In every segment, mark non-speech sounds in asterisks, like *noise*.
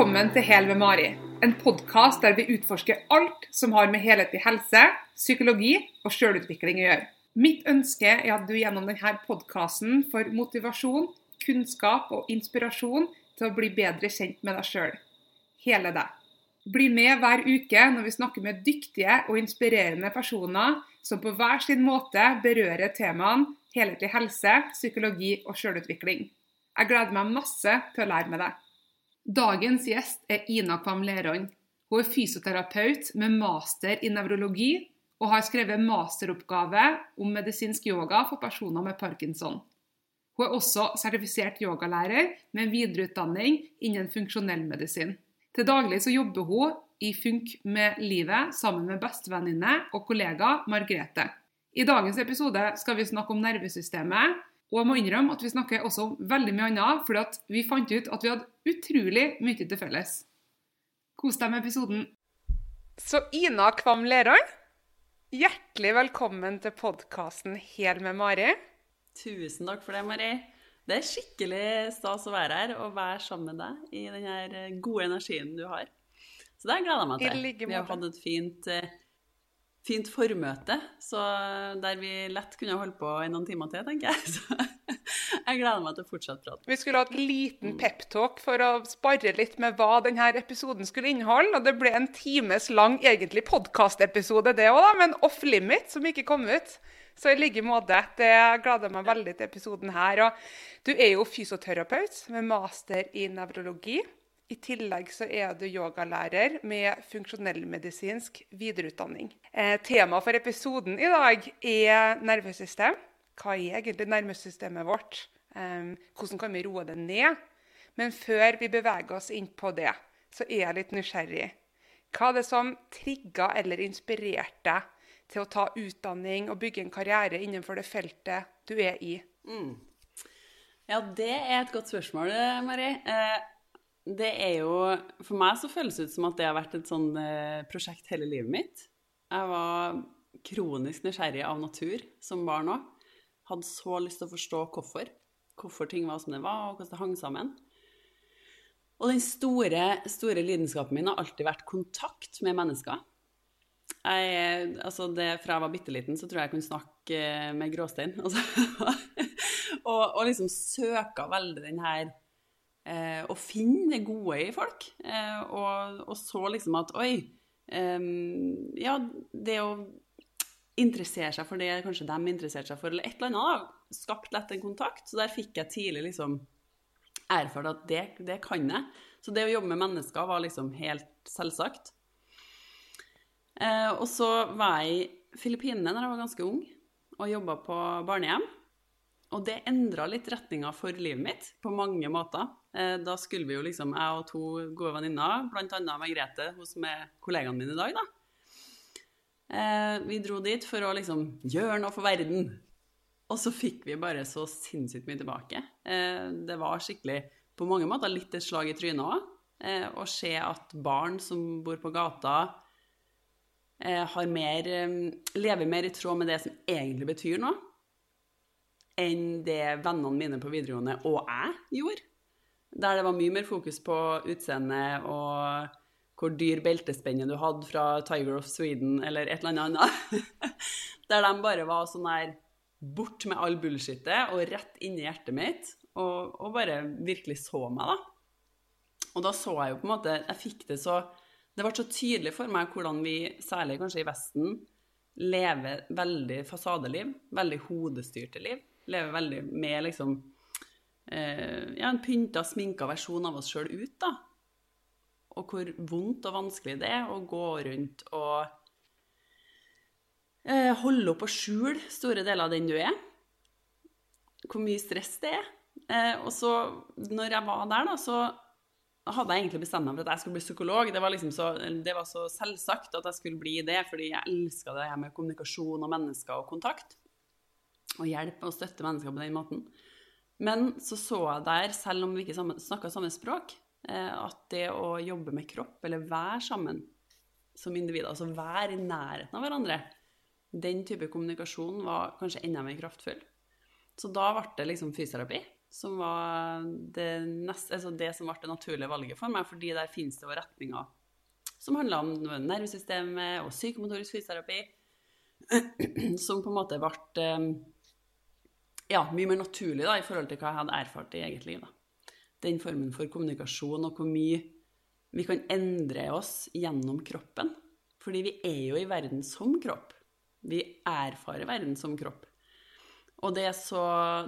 Velkommen til Hel med Mari, en podkast der vi utforsker alt som har med helhetlig helse, psykologi og sjølutvikling å gjøre. Mitt ønske er at du gjennom denne podkasten får motivasjon, kunnskap og inspirasjon til å bli bedre kjent med deg sjøl. Hele deg. Bli med hver uke når vi snakker med dyktige og inspirerende personer som på hver sin måte berører temaene helhetlig helse, psykologi og sjølutvikling. Jeg gleder meg masse til å lære med deg. Dagens gjest er Ina Kvam Lerand. Hun er fysioterapeut med master i nevrologi og har skrevet masteroppgave om medisinsk yoga for personer med parkinson. Hun er også sertifisert yogalærer med videreutdanning innen funksjonell medisin. Til daglig så jobber hun i Funk med livet sammen med bestevenninne og kollega Margrethe. I dagens episode skal vi snakke om nervesystemet, og jeg må innrømme at vi snakker også om veldig mye annet, fordi at vi fant ut at vi hadde utrolig mye til felles. Kos deg med episoden. Så Ina Kvam Lerøy, hjertelig velkommen til podkasten Hel med Mari. Tusen takk for det, Mari. Det er skikkelig stas å være her og være sammen med deg i den gode energien du har. Så det gleder jeg meg til. Vi har hatt et fint eh, fint formøte, så der vi lett kunne holde på i noen timer til, tenker jeg. *laughs* Så jeg gleder meg til å fortsette praten. Vi skulle ha et liten peptalk for å spare litt med hva denne episoden skulle inneholde. Og det ble en times lang egentlig podkastepisode, det òg, men off limit, som ikke kom ut. Så i like måte. Det gleder meg veldig til episoden her. Og du er jo fysioterapeut med master i nevrologi. I tillegg så er du yogalærer med funksjonellmedisinsk videreutdanning. Eh, tema for episoden i dag er nervesystem. Hva er egentlig nervesystemet vårt? Eh, hvordan kan vi roe det ned? Men før vi beveger oss inn på det, så er jeg litt nysgjerrig. Hva er det som trigga eller inspirerte deg til å ta utdanning og bygge en karriere innenfor det feltet du er i? Mm. Ja, det er et godt spørsmål, Mari. Eh, det er jo For meg så føles det ut som at det har vært et sånn eh, prosjekt hele livet mitt. Jeg var kronisk nysgjerrig av natur som barn òg. Hadde så lyst til å forstå hvorfor. Hvorfor ting var som det var, og hvordan det hang sammen. Og den store, store lidenskapen min har alltid vært kontakt med mennesker. Jeg, altså det, fra jeg var bitte liten, så tror jeg jeg kunne snakke med gråstein. *laughs* Altså. og, og liksom søka veldig den her eh, å finne det gode i folk. Eh, og, og, så liksom at oi eh, Ja, det å interessere seg for det kanskje de interesserte seg for, eller et eller annet, da, skapt lett en kontakt. Så der fikk jeg tidlig liksom erfart at det, det kan jeg. Så det å jobbe med mennesker var liksom helt selvsagt. Eh, og så var jeg i Filippinene da jeg var ganske ung, og jobba på barnehjem. Og det endra litt retninga for livet mitt på mange måter. Eh, da skulle vi jo liksom, jeg og to gode venninner, bl.a. Margrethe, hun som er kollegaen min i dag, da. Eh, vi dro dit for å liksom gjøre noe for verden. Og så fikk vi bare så sinnssykt mye tilbake. Eh, det var skikkelig, på mange måter, litt et slag i trynet òg. Å se at barn som bor på gata, mer, lever mer i tråd med det som egentlig betyr noe enn det vennene mine på videregående og jeg gjorde. Der det var mye mer fokus på utseende og hvor dyr beltespenne du hadde fra Tiger of Sweden eller et eller annet. *laughs* der de bare var sånn der bort med all bullshitet og rett inn i hjertet mitt og, og, bare virkelig så meg, da. Og da så jeg jo på en måte Jeg fikk det så Det ble så tydelig for meg hvordan vi, særlig kanskje i Vesten, lever veldig fasadeliv. Veldig hodestyrte liv lever veldig med liksom eh, ja, en pynta, sminka versjon av oss sjøl ut, da. Og hvor vondt og vanskelig det er å gå rundt og eh, holde opp og skjule store deler av den du er. Hvor mye stress det er. Eh, og så, når jeg var der, da, så hadde jeg egentlig bestemt meg for at jeg skulle bli psykolog. Det var, liksom så, det var så selvsagt at jeg skulle bli det, fordi jeg elska det her med kommunikasjon og mennesker og kontakt og hjelpe og støtte mennesker på den måten. Men så så jeg der, selv om vi ikke snakka samme språk, eh, at det å jobbe med kropp, eller være sammen som individer, altså være i nærheten av hverandre, den type kommunikasjon var kanskje enda mer kraftfull. Så da ble det liksom fysioterapi. som var det, neste, altså det som ble det naturlige valget for meg, fordi der finnes det retninger som handla om nervesystemet og psykomotorisk fysioterapi, *clears throat* som på en måte ble eh, ja, mye mer naturlig da, i forhold til hva jeg hadde erfart i eget liv. Da. Den formen for kommunikasjon og hvor mye vi kan endre oss gjennom kroppen. Fordi vi er jo i verden som kropp. Vi erfarer verden som kropp. Og det, så,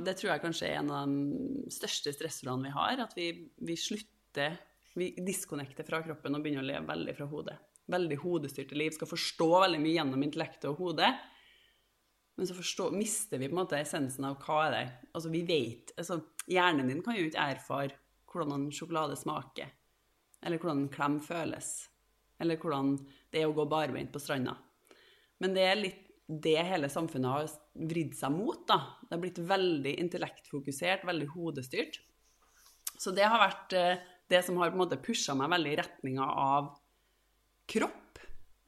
det tror jeg kanskje er en av de største stressordene vi har. At vi, vi slutter Vi diskonnekter fra kroppen og begynner å leve veldig fra hodet. Veldig hodestyrte liv. Skal forstå veldig mye gjennom intellektet og hodet. Men så forstår, mister vi på en måte essensen av hva er det Altså, vi vet altså, Hjernen din kan jo ikke erfare hvordan en sjokolade smaker. Eller hvordan en klem føles. Eller hvordan det er å gå barbeint på stranda. Men det er litt det hele samfunnet har vridd seg mot. da. Det har blitt veldig intellektfokusert, veldig hodestyrt. Så det har vært eh, det som har på en måte pusha meg veldig i retninga av kropp.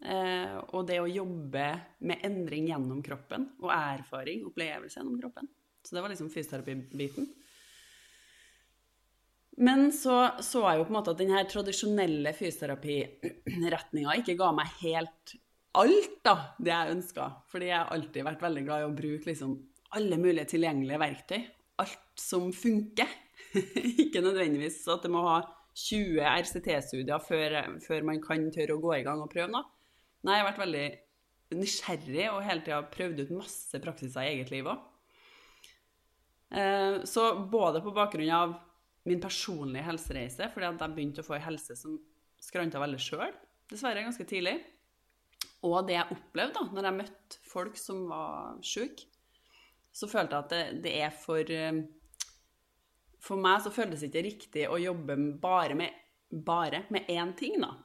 Eh, og det å jobbe med endring gjennom kroppen, og erfaring, opplevelse gjennom kroppen. Så det var liksom fysioterapibiten. Men så så jeg jo på en måte at denne tradisjonelle fysioterapiretninga ikke ga meg helt alt da, det jeg ønska. Fordi jeg har alltid vært veldig glad i å bruke liksom alle mulige tilgjengelige verktøy. Alt som funker. *laughs* ikke nødvendigvis at det må ha 20 RCT-studier før, før, man kan tørre å gå i gang og prøve noe. Nei, jeg har vært veldig nysgjerrig og hele tida prøvd ut masse praksiser i eget liv òg. Eh, så både på bakgrunn av min personlige helsereise, fordi at jeg begynte å få en helse som skranta veldig sjøl, dessverre ganske tidlig, og det jeg opplevde da når jeg møtte folk som var sjuke, så følte jeg at det, det, er for eh, For meg så føltes det ikke riktig å jobbe bare med, bare med én ting, da.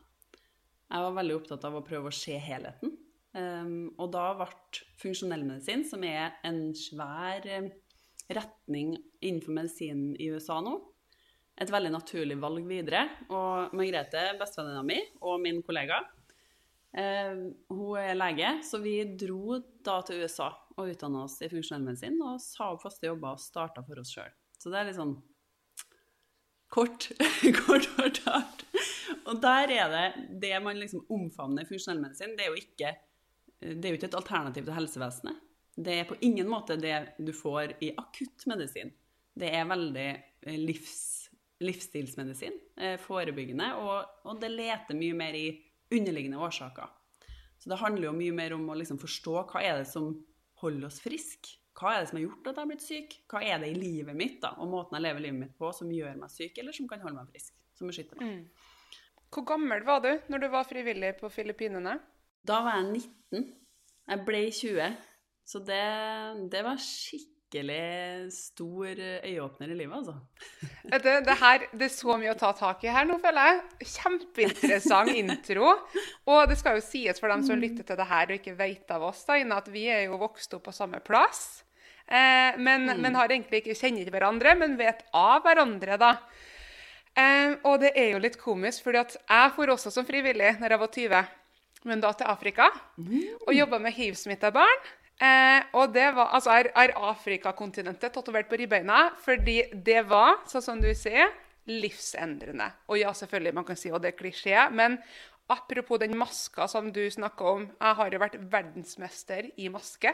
Jeg var veldig opptatt av å prøve å se helheten. Um, og da ble funksjonell medisin, som er en svær eh, retning innenfor medisinen i USA nå, et veldig naturlig valg videre. Og Margrethe, bestevenninna mi, og min kollega, Eh, hun er lege, så vi dro da til USA og utdanna oss i funksjonell medisin og sa opp faste jobber og starta for oss sjøl. Så det er litt sånn kort, *laughs* kort fortalt. Og der er det det man liksom omfavner funksjonell medisin, det er jo ikke det er jo ikke et alternativ til helsevesenet. Det er på ingen måte det du får i akutt medisin. Det er veldig eh, livs, livsstilsmedisin, eh, forebyggende, og, og det leter mye mer i underliggende årsaker. Så det handler jo mye mer om å liksom forstå hva er det som holder oss friske. Hva er det som har gjort at jeg har blitt syk? Hva er det i livet mitt da, og måten jeg lever livet mitt på som gjør meg syk, eller som kan holde meg frisk? Som beskytter meg. Mm. Hvor gammel var du når du var frivillig på Filippinene? Da var jeg 19. Jeg ble 20. Så det, det var skikkelig stor øyeåpner i livet, altså. *laughs* Det, det, her, det er så mye å ta tak i her nå, føler jeg. Kjempeinteressant *laughs* intro. Og det skal jo sies for dem som lytter til det her og ikke vet av oss, da, at vi er jo vokst opp på samme plass. Eh, men, mm. men, har egentlig ikke kjenner hverandre, men vet av hverandre, da. Eh, og det er jo litt komisk, fordi at jeg for også som frivillig når jeg var 20, men da til Afrika, og jobba med hiv-smitta barn. Eh, og det var, altså er, er Afrikakontinentet tatovert på ribbeina? Fordi det var, sånn som du sier, livsendrende. Og ja, selvfølgelig, man kan si at det er klisjé, men apropos den maska som du snakker om. Jeg har jo vært verdensmester i maske.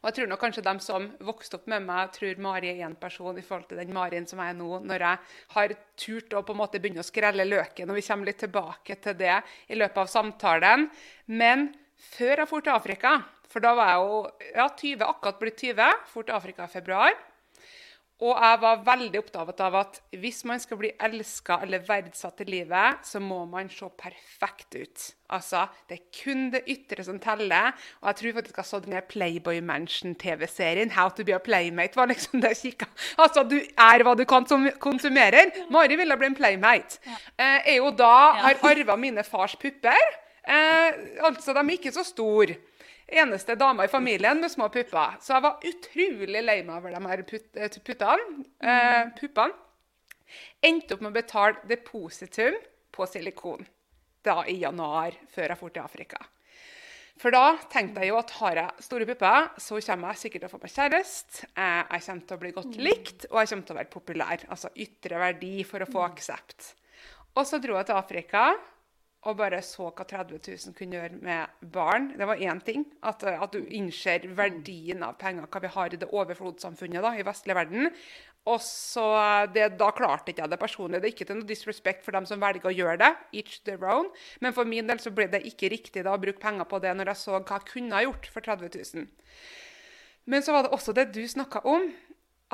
Og jeg tror nok kanskje de som vokste opp med meg, tror Mari er én person i forhold til den Marien som jeg er nå, når jeg har turt å på en måte begynne å skrelle løken. Og vi kommer litt tilbake til det i løpet av samtalen. Men før jeg dro til Afrika, for da var jeg jo ja, 20, akkurat blitt 20, dro til Afrika i februar. Og jeg var veldig opptatt av at hvis man skal bli elska eller verdsatt i livet, så må man se perfekt ut. Altså, Det er kun det ytre som teller. Og jeg tror faktisk jeg så den Playboy Mansion-TV-serien, 'How to be a playmate', var liksom det jeg kikka. Altså, du er hva du kan konsumerer. Mari ville bli en playmate. Eh, er jo da har arva mine fars pupper. Eh, altså, de er ikke så store eneste dama i familien med små pupper. Så jeg var utrolig lei meg over de her put puttene, eh, puppene. Endte opp med å betale depositum på silikon da i januar, før jeg dro til Afrika. For da tenkte jeg jo at har jeg store pupper, så kommer jeg sikkert til å få meg kjæreste. eh, Jeg kommer til å bli godt likt, og jeg kommer til å være populær. Altså ytre verdi for å få aksept. Og så dro jeg til Afrika og bare så hva 30 000 kunne gjøre med barn. Det var én ting. At, at du innser verdien av penger, hva vi har i det overflodssamfunnet da, i vestlig verden. Og så det, Da klarte ikke jeg det personlig. Det er ikke til noe disrespect for dem som velger å gjøre det. each their own. Men for min del så ble det ikke riktig da å bruke penger på det når jeg så hva jeg kunne ha gjort for 30 000. Men så var det også det du snakka om,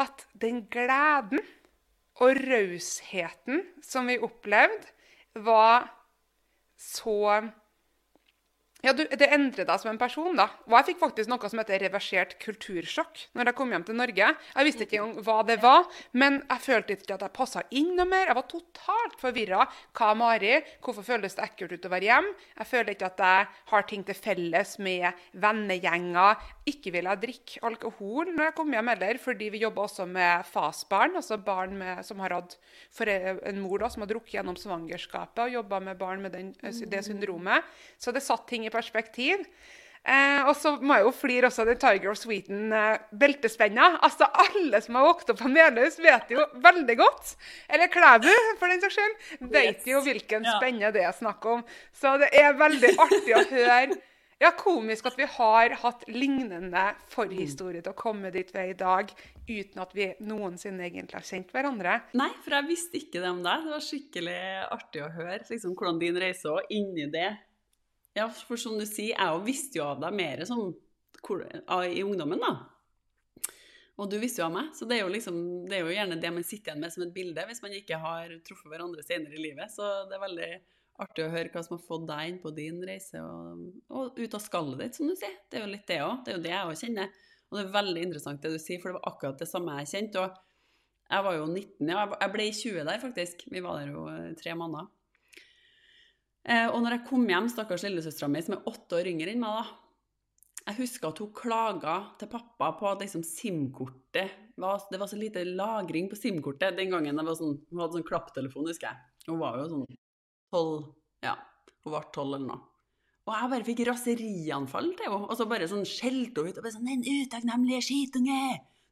at den gleden og rausheten som vi opplevde, var så ja, du, Det endrer deg som en person. da. Og Jeg fikk faktisk noe som heter reversert kultursjokk når jeg kom hjem til Norge. Jeg visste ikke engang hva det var, men jeg følte ikke at jeg passa inn noe mer. Jeg var totalt forvirra. Hva er Mari? Hvorfor føles det ekkelt ut å være hjemme? Jeg føler ikke at jeg har ting til felles med vennegjenger. Ikke vil jeg drikke alkohol når jeg kommer hjem heller, fordi vi jobber også med FAS-barn, altså barn med, som har hatt for en mor da, som har drukket gjennom svangerskapet og jobba med barn med den, det syndromet. Så det satt ting i perspektiv. Eh, og så må jeg jo flire også av den Tiger of Sweden-beltespenna. Eh, altså, alle som har vokst opp på Melhus, vet jo veldig godt, eller Klæbu for den saks skyld, vet jo hvilken spenne det er snakk om. Så det er veldig artig å høre. Ja, komisk at vi har hatt lignende forhistorie til å komme dit vi er i dag, uten at vi noensinne egentlig har kjent hverandre. Nei, for jeg visste ikke det om deg. Det var skikkelig artig å høre liksom, hvordan din reise var inni det. Ja, for som du sier, jeg visste jo av deg mer som, i ungdommen, da. Og du visste jo av meg, så det er jo, liksom, det er jo gjerne det man sitter igjen med som et bilde hvis man ikke har truffet hverandre senere i livet. Så det er veldig artig å høre hva som har fått deg inn på din reise og, og ut av skallet ditt, som du sier. Det er jo litt det òg. Det er jo det jeg òg kjenner. Og det er veldig interessant det du sier, for det var akkurat det samme jeg kjente. Og jeg var jo 19, ja. Jeg ble 20 der, faktisk. Vi var der jo eh, tre måneder. Eh, og når jeg kom hjem, stakkars lillesøstera mi, som er åtte år yngre enn meg, da Jeg husker at hun klaga til pappa på at liksom SIM-kortet Det var så lite lagring på SIM-kortet den gangen. Var sånn, hun hadde sånn klapptelefon, husker jeg. Hun var jo sånn tolv Ja, hun ble tolv eller noe. Og jeg bare fikk raserianfall til henne. Og så bare sånn skjelte hun ut. og bare sånn, Den utakknemlige skitunge!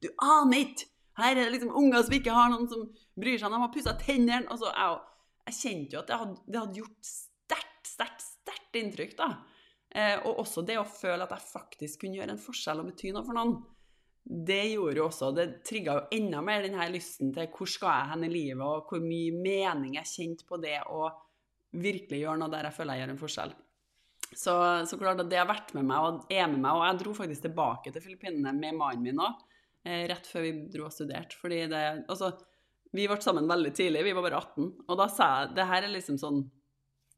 Du aner ikke! Her er det liksom unger som ikke har noen som bryr seg. De har pussa tennene. Og så jeg, jeg kjente jo at det hadde, det hadde gjort sterkt, sterkt, sterkt inntrykk, da. Eh, og også det å føle at jeg faktisk kunne gjøre en forskjell og bety noe for noen. Det gjorde jo også, det trigga jo enda mer den her lysten til hvor skal jeg hen i livet, og hvor mye mening jeg kjente på det å virkelig gjøre noe der jeg føler jeg gjør en forskjell. Så, så klart at det har vært med meg og er med meg, og jeg dro faktisk tilbake til Filippinene med mannen min òg, eh, rett før vi dro og studerte. Fordi det Altså, vi ble sammen veldig tidlig, vi var bare 18, og da sa jeg det her er liksom sånn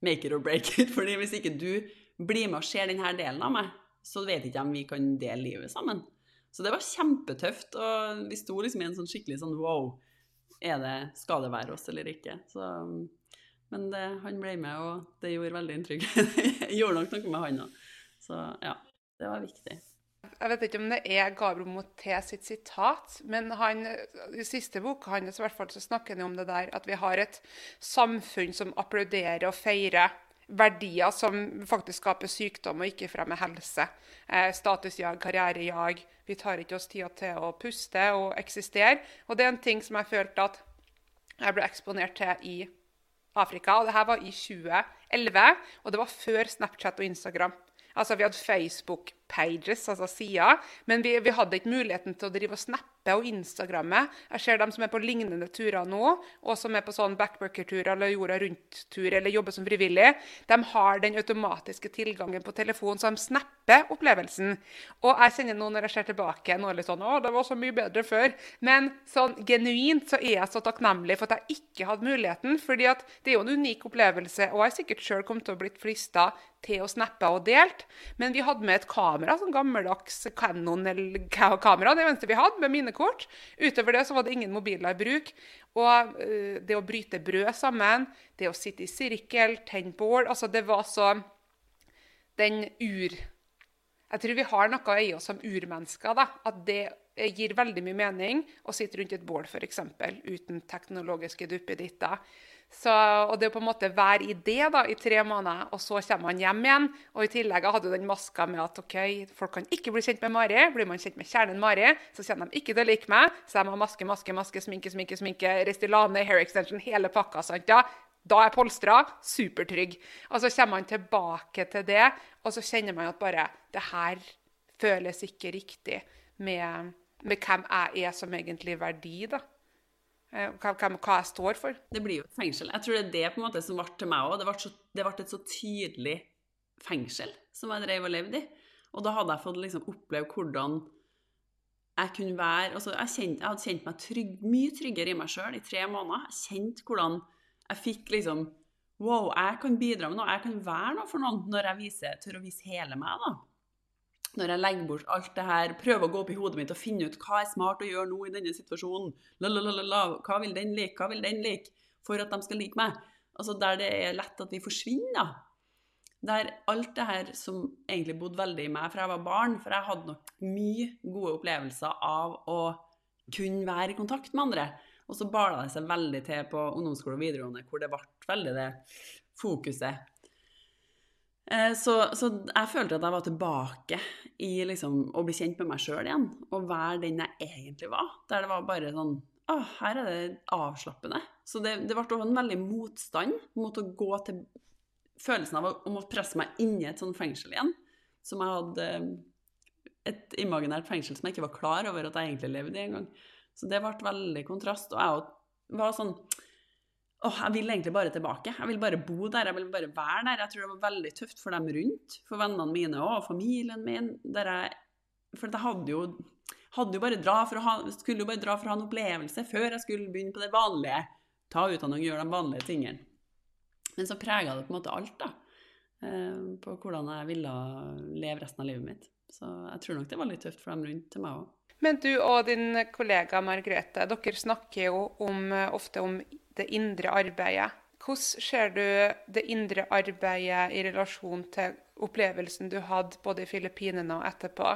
make it or break it, *laughs* fordi hvis ikke du blir med og ser denne delen av meg, så vet ikke om vi kan dele livet sammen. Så det var kjempetøft, og vi sto liksom i en sånn skikkelig sånn wow, er det, skal det være oss eller ikke? Så, men det, han ble med, og det gjorde veldig inntrykk. *laughs* det gjorde nok noe med han òg. Så ja, det var viktig. Jeg vet ikke om det er Gabriel Moté sitt sitat, men han, i siste boka hans hvert fall, snakker han om det der at vi har et samfunn som applauderer og feirer verdier som faktisk skaper sykdom og ikke fremmer helse. Eh, statusjag, karrierejag. Vi tar ikke oss tida til å puste og eksistere. Og det er en ting som jeg følte at jeg ble eksponert til i Afrika. Og det her var i 2011, og det var før Snapchat og Instagram. Altså, Vi hadde Facebook-pages, altså sider, men vi, vi, hadde ikke muligheten til å drive og snappe og Instagrammet. Jeg ser dem som er på lignende turer nå, og som er på sånn backworker-tur eller jorda rundt-tur eller jobber som frivillig. De har den automatiske tilgangen på telefon, så de snapper opplevelsen. Og jeg kjenner nå når jeg ser tilbake, nå litt sånn Å, det var så mye bedre før. Men sånn genuint så er jeg så takknemlig for at jeg ikke hadde muligheten, fordi at det er jo en unik opplevelse, og jeg har sikkert sjøl kommet til å blitt frista til å snappe og delt. Men vi hadde med et kamera, sånn gammeldags Canon-kamera, det eneste vi hadde, med minnekort. Utover det så var det ingen mobiler i bruk. Og uh, det å bryte brød sammen, det å sitte i sirkel, tenne bål Altså, det var så Den ur... Jeg tror vi har noe i oss som urmennesker, da. At det gir veldig mye mening å sitte rundt et bål, f.eks., uten teknologiske duppeditter. Så, og det er på en måte være i det da, i tre måneder, og så kommer han hjem igjen. Og i tillegg hadde du den maska med at ok, folk kan ikke bli kjent med Mari. Blir man kjent med kjernen Mari, så kommer de ikke til å like meg. Så de har maske, maske, maske, sminke, sminke, sminke, Restylane, hair extension, hele pakka. sant da? Da er polstra supertrygg. Og så kommer man tilbake til det, og så kjenner man at bare Det her føles ikke riktig med, med hvem jeg er som egentlig verdi, da. Eh, hva, hva, jeg står for. Det blir jo et fengsel. Jeg tror det er det på en måte som ble til meg òg. Det, det, ble et så tydelig fengsel som jeg drev og levde i. Og da hadde jeg fått liksom oppleve hvordan jeg kunne være altså jeg, kjent, jeg, hadde kjent meg trygg, mye tryggere i meg sjøl i tre måneder. Jeg kjente hvordan jeg fikk liksom Wow, jeg kan bidra med noe. Jeg kan være noe for noen når jeg viser, tør å vise hele meg. da når jeg legger bort alt det her, prøver å gå opp i hodet mitt og finne ut hva er smart å gjøre nå i denne situasjonen, Lalalala, hva vil den like, hva vil den like, for at de skal like meg. Altså Der det er lett at vi forsvinner. Der alt det her som egentlig bodde veldig i meg fra jeg var barn, for jeg hadde nok mye gode opplevelser av å kunne være i kontakt med andre. Og så bala det seg veldig til på ungdomsskole og videregående, hvor det ble veldig det fokuset så, så, jeg følte at jeg var tilbake i liksom, å bli kjent med meg sjøl igjen. Og være den jeg egentlig var. Der det var bare sånn Å, her er det avslappende. Så det, det ble en veldig motstand mot å gå til følelsen av å, å presse meg inn i et sånt fengsel igjen. Som jeg hadde Et imaginært fengsel som jeg ikke var klar over at jeg egentlig levde i engang. Så det ble veldig kontrast. Og jeg var sånn Åh, jeg vil egentlig bare tilbake. Jeg vil bare bo der, jeg vil bare være der. Jeg tror det var veldig tøft for dem rundt, for vennene mine og familien min. Jeg, for jeg hadde jo, hadde jo bare dra for å ha, skulle jo bare dra for å ha en opplevelse før jeg skulle begynne på det vanlige. Ta utdanning og gjøre de vanlige tingene. Men så prega det på en måte alt, da. Eh, på hvordan jeg ville leve resten av livet mitt. Så jeg tror nok det var litt tøft for dem rundt til meg òg. Men du og din kollega Margrethe, dere snakker jo om, ofte om det indre arbeidet. Hvordan ser du det indre arbeidet i relasjon til opplevelsen du hadde både i Filippinene og etterpå?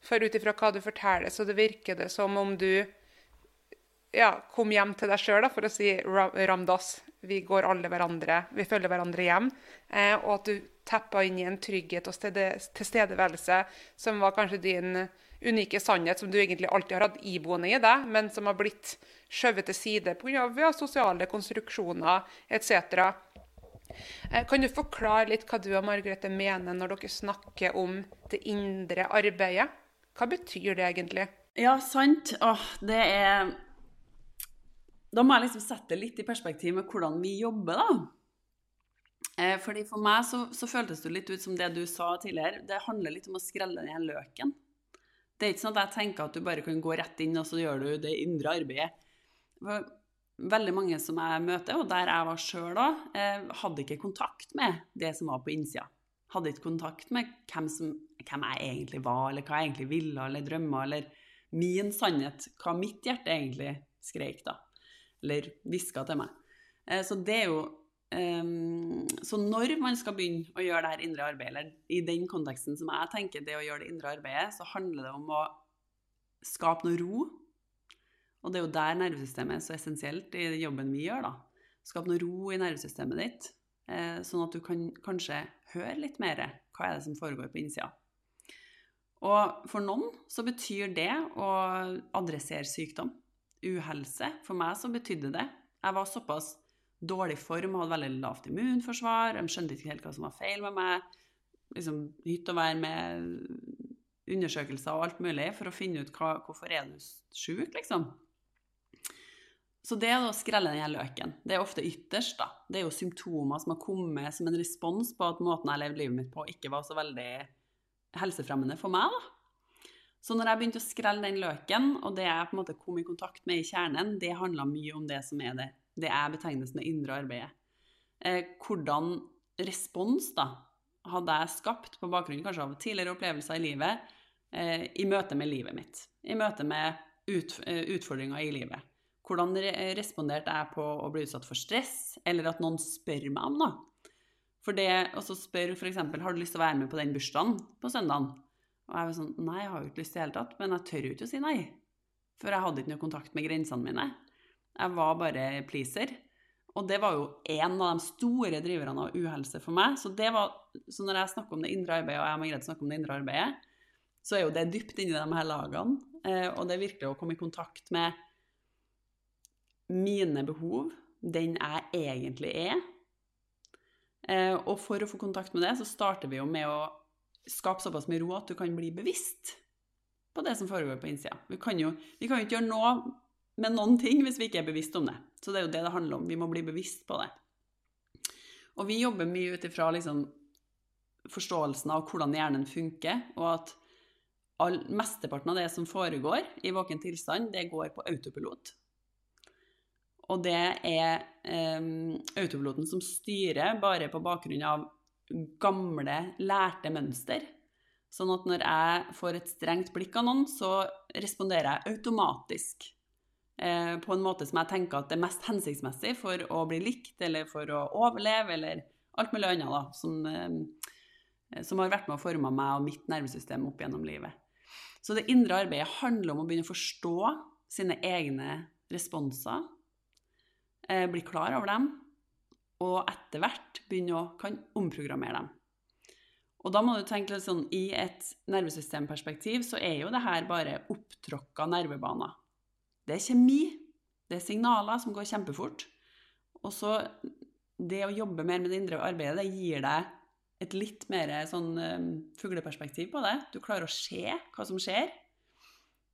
For ut ifra hva du forteller, så det virker det som om du ja, kom hjem til deg sjøl, for å si Ramdas. Vi går alle hverandre, vi følger hverandre hjem. Eh, og at du teppa inn i en trygghet og tilstedeværelse som var kanskje din unike sannhet som du egentlig alltid har hatt iboende i deg, men som har blitt skjøvet til side pga. Ja, sosiale konstruksjoner etc. Eh, kan du forklare litt hva du og Margrethe mener når dere snakker om det indre arbeidet? Hva betyr det egentlig? Ja, sant. Åh, det er Da må jeg liksom sette litt i perspektiv med hvordan vi jobber, da. Eh, fordi For meg så, så føltes det litt ut som det du sa tidligere. Det handler litt om å skrelle den løken. Det er ikke sånn at jeg tenker at du bare kan gå rett inn og så gjør du det indre arbeidet. For veldig mange som jeg møter, og der jeg var sjøl òg, eh, hadde ikke kontakt med det som var på innsida. Hadde ikke kontakt med hvem, som, hvem, jeg egentlig var, eller hva jeg egentlig ville, eller drømmer, eller min sannhet, hva mitt hjerte egentlig skreik, da. Eller hviska til meg. Eh, så det er jo Um, så når man skal begynne å gjøre det her indre arbeidet, eller i den konteksten som jeg tenker det å gjøre det indre arbeidet, så handler det om å skape noe ro. Og det er jo der nervesystemet er så essensielt i jobben vi gjør, da. Skape noe ro i nervesystemet ditt, eh, sånn at du kan kanskje høre litt mer hva er det som foregår på innsida. Og for noen så betyr det å adressere sykdom. Uhelse. For meg så betydde det Jeg var såpass dårlig form, hadde veldig lavt immunforsvar. De skjønte ikke helt hva som var feil med meg. Liksom hytt og vær med undersøkelser og alt mulig for å finne ut hva, hvorfor er du sjuk, liksom. Så det å skrelle den løken, det er ofte ytterst, da. Det er jo symptomer som har kommet som en respons på at måten jeg levde livet mitt på, ikke var så veldig helsefremmende for meg, da. Så når jeg begynte å skrelle den løken, og det jeg på en måte kom i kontakt med i kjernen, det handla mye om det som er det det er betegnelsen det indre arbeidet. Eh, hvordan respons da hadde jeg skapt på bakgrunn kanskje av tidligere opplevelser i livet eh, i møte med livet mitt? I møte med ut, eh, utfordringer i livet? Hvordan responderte jeg på å bli utsatt for stress, eller at noen spør meg om noe? For det å spørre f.eks.: Har du lyst til å være med på den bursdagen på søndagen? Og jeg var sånn Nei, jeg har jo ikke lyst i det hele tatt. Men jeg tør jo ikke å si nei. For jeg hadde ikke noe kontakt med grensene mine. Jeg var bare pleaser. Og det var jo en av de store driverne av uhelse for meg. Så, var, så når jeg snakker om det indre arbeidet, og jeg og Margrethe snakker om det indre arbeidet, så er jo det dypt inni de her lagene. Eh, og det er virkelig å komme i kontakt med mine behov, den jeg egentlig er. Eh, og for å få kontakt med det, så starter vi jo med å skape såpass mye ro at du kan bli bevisst på det som foregår på innsida. Vi kan jo, vi kan jo ikke gjøre noe med noen ting hvis vi ikke er bevisst om det. Så det er jo det det handler om. Vi må bli bevisst på det. Og vi jobber mye ut ifra liksom, forståelsen av hvordan hjernen funker, og at all, mesteparten av det som foregår i våken tilstand, det går på autopilot. Og det er eh, autopiloten som styrer bare på bakgrunn av gamle, lærte mønster. Sånn at når jeg får et strengt blikk av noen, så responderer jeg automatisk. Eh, på en måte som jeg tenker at det er mest hensiktsmessig for å bli likt, eller for å overleve, eller alt mulig annet da, som, eh, som har vært med å forme meg og mitt nervesystem opp gjennom livet. Så det indre arbeidet handler om å begynne å forstå sine egne responser Eh, bli klar over dem, og etter hvert begynne å kan omprogrammere dem. Og da må du tenke litt sånn, I et nervesystemperspektiv så er jo det her bare opptråkka nervebaner. Det er kjemi, det er signaler som går kjempefort. Og så det å jobbe mer med det indre arbeidet, det gir deg et litt mer sånn um, fugleperspektiv på det. Du klarer å se hva som skjer.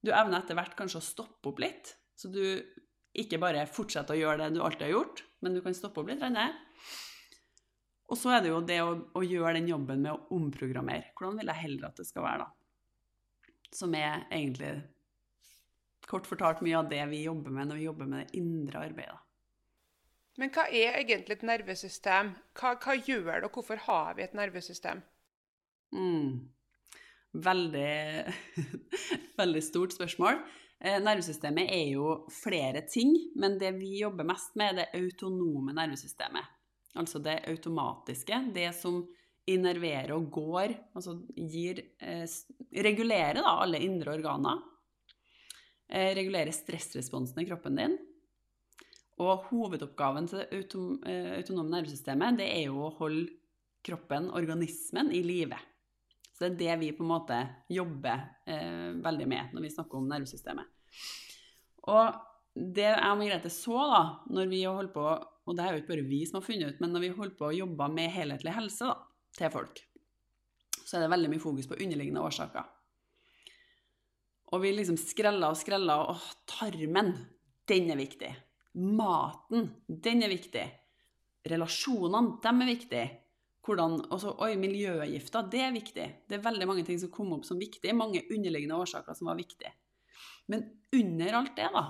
Du evner etter hvert kanskje å stoppe opp litt. Så du ikke bare fortsetter å gjøre det du alltid har gjort, men du kan stoppe opp litt. Og så er det jo det å, å, gjøre den jobben med å omprogrammere. Hvordan vil jeg heller at det skal være, da? Som er egentlig kort fortalt mye av det vi jobber med når vi jobber med det indre arbeidet. Men hva er egentlig et nervesystem? Hva, hva gjør det, og hvorfor har vi et nervesystem? Mm. Veldig, *laughs* veldig stort spørsmål. Eh, nervesystemet er jo flere ting, men det vi jobber mest med, er det autonome nervesystemet. Altså det automatiske, det som innerverer og går, altså gir eh, Regulerer da alle indre organer. Eh, regulerer stressresponsen i kroppen din. Og hovedoppgaven til det eh, autonome nervesystemet, det er jo å holde kroppen, organismen, i live. Så det er det vi på en måte jobber eh, veldig med når vi snakker om nervesystemet. Og det jeg og Margrethe så da, når vi holdt på, og det er jo ikke bare vi som har funnet ut, men når vi holdt på å jobbe med helhetlig helse da, til folk, så er det veldig mye fokus på underliggende årsaker. Og vi liksom skreller og skreller. Og tarmen, den er viktig. Maten, den er viktig. Relasjonene, de er viktige hvordan også, Oi, miljøgifter, det er viktig. Det er veldig mange ting som kom opp som viktig. Mange underliggende årsaker som var viktige. Men under alt det, da,